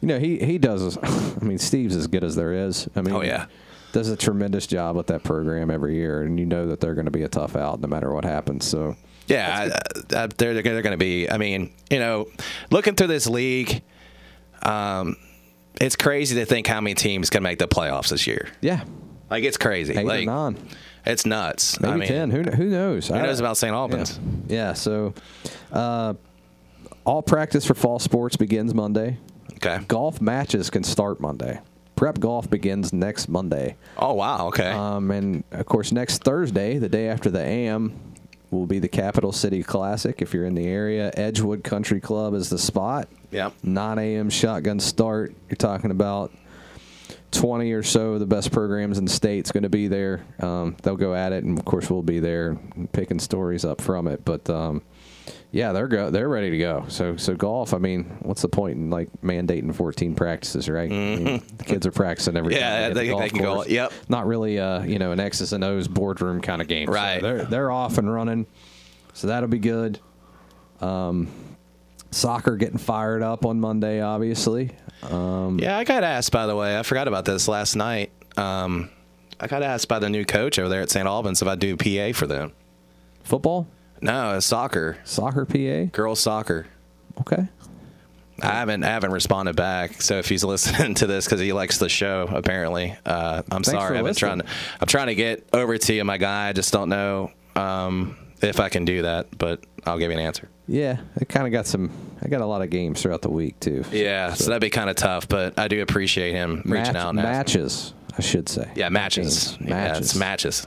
you know, he he does. I mean, Steve's as good as there is. I mean, Oh, yeah. does a tremendous job with that program every year, and you know that they're going to be a tough out no matter what happens. So, Yeah, I, they're they're going to be. I mean, you know, looking through this league, um, it's crazy to think how many teams can make the playoffs this year. yeah, Like it's crazy. eight like nine, it's nuts. maybe I mean, ten. Who who knows? Who knows about St. Albans? Yeah. yeah so, uh, all practice for fall sports begins Monday. Okay. Golf matches can start Monday. Prep golf begins next Monday. Oh wow. Okay. Um, and of course, next Thursday, the day after the AM, will be the Capital City Classic. If you're in the area, Edgewood Country Club is the spot. Yep. 9 a.m. shotgun start. You're talking about 20 or so of the best programs in the state's going to be there. Um, they'll go at it, and of course, we'll be there picking stories up from it. But um, yeah, they're go they're ready to go. So so golf. I mean, what's the point in like mandating 14 practices, right? I mean, the kids are practicing every Mm-hmm. Yeah, they- the they can go- yep. Not really, uh, you know, an X's and O's boardroom kind of game. So Right. they're they're off and running. So that'll be good. Um, soccer getting fired up on Monday, obviously. Um, yeah, I got asked by the way. I forgot about this last night. Um, I got asked by the new coach over there at St. Albans if I do PA for them. Football, No, it's soccer, soccer, PA. girls soccer. Okay. I haven't I haven't responded back. So if he's listening to this because he likes the show, apparently, uh, I'm Thanks sorry. I've been trying. To, I'm trying to get over to you, my guy. I just don't know um, if I can do that, but I'll give you an answer. Yeah, I kind of got some. I got a lot of games throughout the week too. Yeah, so, that'd be kind of tough, but I do appreciate him reaching out. Matches, I should say. Yeah, matches. Games. Yeah, matches. it's matches.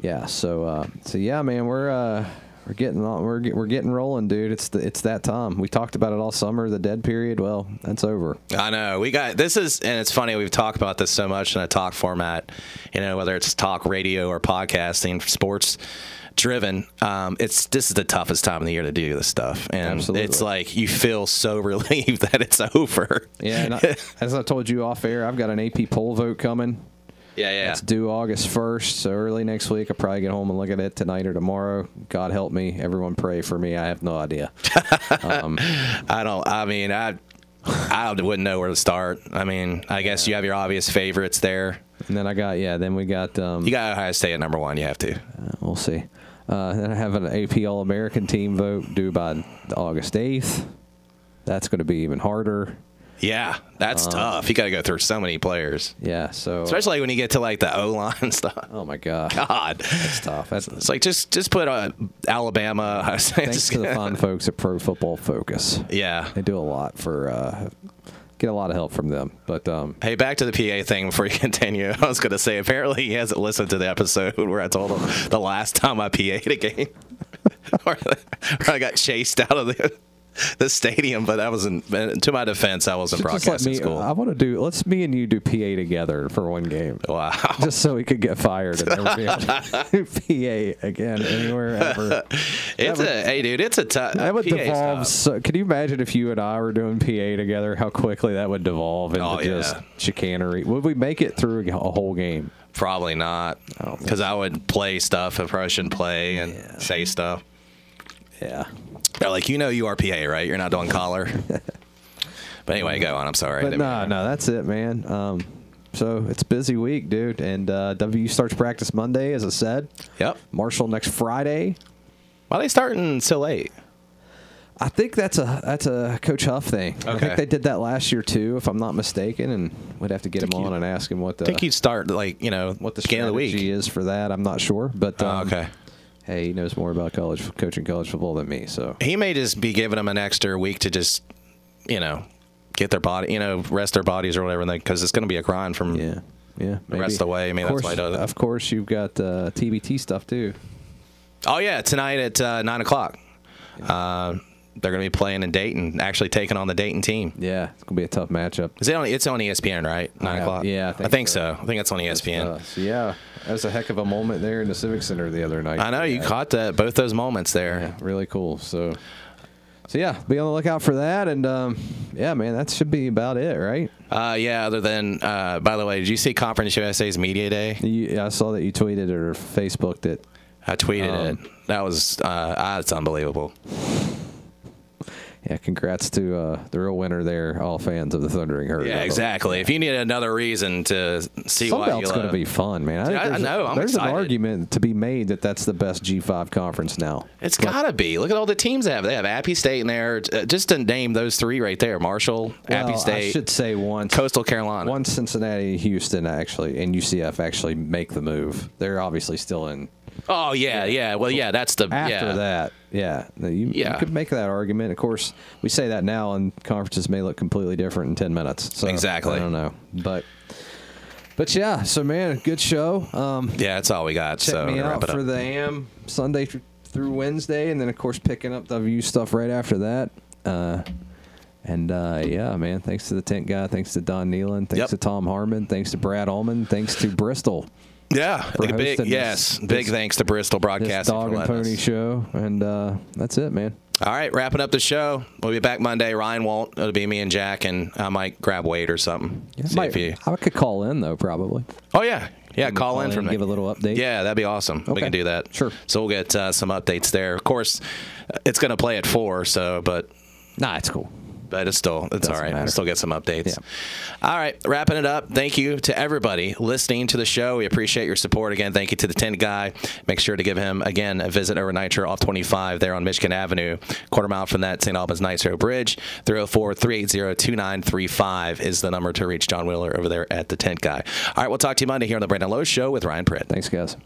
Yeah. So, uh, so yeah, man, we're uh, we're getting on, we're get, we're getting rolling, dude. It's the, it's that time. We talked about it all summer. The dead period. Well, that's over. I know we got this is, and it's funny we've talked about this so much in a talk format. You know, whether it's talk radio or podcasting, sports driven. Um, it's this is the toughest time of the year to do this stuff, and Absolutely. it's like you feel so relieved that it's over. Yeah. And I, as I told you off air, I've got an AP poll vote coming. Yeah, yeah. It's due August 1st, so early next week. I'll probably get home and look at it tonight or tomorrow. God help me. Everyone pray for me. I have no idea. I don't. I mean, I. I wouldn't know where to start. I mean, I guess you have your obvious favorites there. And then I got, yeah, then we got, um, You got Ohio State at number one. You have to. we'll see. Uh, then I have an AP All American team vote due by August 8th. That's going to be even harder. Yeah, that's tough. You got to go through so many players, Yeah, so. especially when you get to like the O line stuff. oh, my God. God, That's tough. That's, it's like just just put uh, Alabama. State. thanks to the fine folks at Pro Football Focus. Yeah. They do a lot for, uh, get a lot of help from them. But, um, Hey, back to the PA thing before you continue. I was going to say, apparently he hasn't listened to the episode where I told him the last time I PA'd a game, where I got chased out of the the stadium. But I wasn't. To my defense, I wasn't broadcasting me, uh, school. I want to do, let's me and you do PA together for one game. wow. just so he could get fired and never be able to do PA again anywhere ever. It's a hey, dude. It's a tough. That would PA's devolve. So, can you imagine if you and I were doing PA together? How quickly that would devolve into Oh, yeah. just chicanery? Would we make it through a whole game? Probably not, oh, because I would play stuff I probably shouldn't play and say stuff. Yeah. They're like, you know, you are PA, right? You're not doing collar. but anyway, go on. I'm sorry. But no, no, that's it, man. Um, so it's a busy week, dude. And uh, W starts practice Monday, as I said. Yep. Marshall next Friday. Why are they starting so late? I think that's a that's a Coach Huff thing. Okay. I think they did that last year too, if I'm not mistaken. And we'd have to get him on and ask him what the I think you'd start like you know what the beginning of the week. is for that. I'm not sure, but Oh, um, okay. Hey, he knows more about college coaching college football than me. So He may just be giving them an extra week to just, you know, get their body, you know, rest their bodies or whatever, because it's going to be a grind from Yeah. Yeah. the rest of the way. I mean, of that's course, why I do it. Of course, you've got uh, TBT stuff too. Oh yeah, tonight at uh, nine o'clock. Uh, they're going to be playing in Dayton, actually taking on the Dayton team. Yeah, it's gonna be a tough matchup. Is it on? It's on ESPN, right? Nine Yeah, o'clock. yeah, I I think think, so. so. I think it's on ESPN. Uh, yeah, that was a heck of a moment there in the Civic Center the other night. I know you Yeah. caught that both those moments there. Yeah, really cool. So, so yeah, be on the lookout for that. And um, yeah, man, that should be about it, right? Uh, yeah. Other than, uh, by the way, did you see Conference USA's media day? You, I saw that you tweeted or Facebooked it. I tweeted Um, it. That was uh, ah, it's unbelievable. Yeah, congrats to uh, the real winner there, all fans of the Thundering Herd. Yeah, exactly. If you need another reason to see why you going to be fun, man. think Yeah, I there's know, I'm there's excited. an argument to be made that that's the best G5 conference now. It's gotta be. Look at all the teams they have. They have Appy State in there. Uh, Just to name those three right there: Marshall, Appy Well, State, I should say once. Coastal Carolina. Once Cincinnati, Houston, actually, and UCF actually make the move. They're obviously still in. Oh yeah, yeah. Well, yeah. That's the After yeah. that, yeah, you, you could make that argument. Of course, we say that now, and conferences may look completely different in ten minutes. So Exactly. I don't know, but but yeah. So man, good show. Um, Yeah, that's all we got. check so me out for the AM Sunday th- through Wednesday, and then of course picking up the view stuff right after that. Uh, and uh, yeah, man, thanks to the tint guy, thanks to Don Nehlen, thanks Yep. to Tom Harmon, thanks to Brad Ullman, thanks to Bristol. Yeah, like a big yes, this- big this- thanks to Bristol Broadcasting dog for and pony us. show, and uh, that's it, man. All right, wrapping up the show. We'll be back Monday. Ryan won't. It'll be me and Jack, and I might grab Wade or something. See Might- he- I could call in though, probably. Oh yeah, yeah. A Call in from give a little update. Yeah, that'd be awesome. We can do that. Sure. So we'll get uh, some updates there. Of course, it's going to play at four. So, but Nah, it's cool. But it's still it's all Doesn't matter. Still get some updates. Yeah. All right, wrapping it up. Thank you to everybody listening to the show. We appreciate your support again. Thank you to the tint guy. Make sure to give him again a visit over Nitro off 25 there on Michigan Avenue, quarter mile from that St. Albans Nitro Bridge. 304-380-2935 is the number to reach John Wheeler over there at the tint guy. All right, we'll talk to you Monday here on the Brandon Lowe Show with Ryan Pritt. Thanks, guys.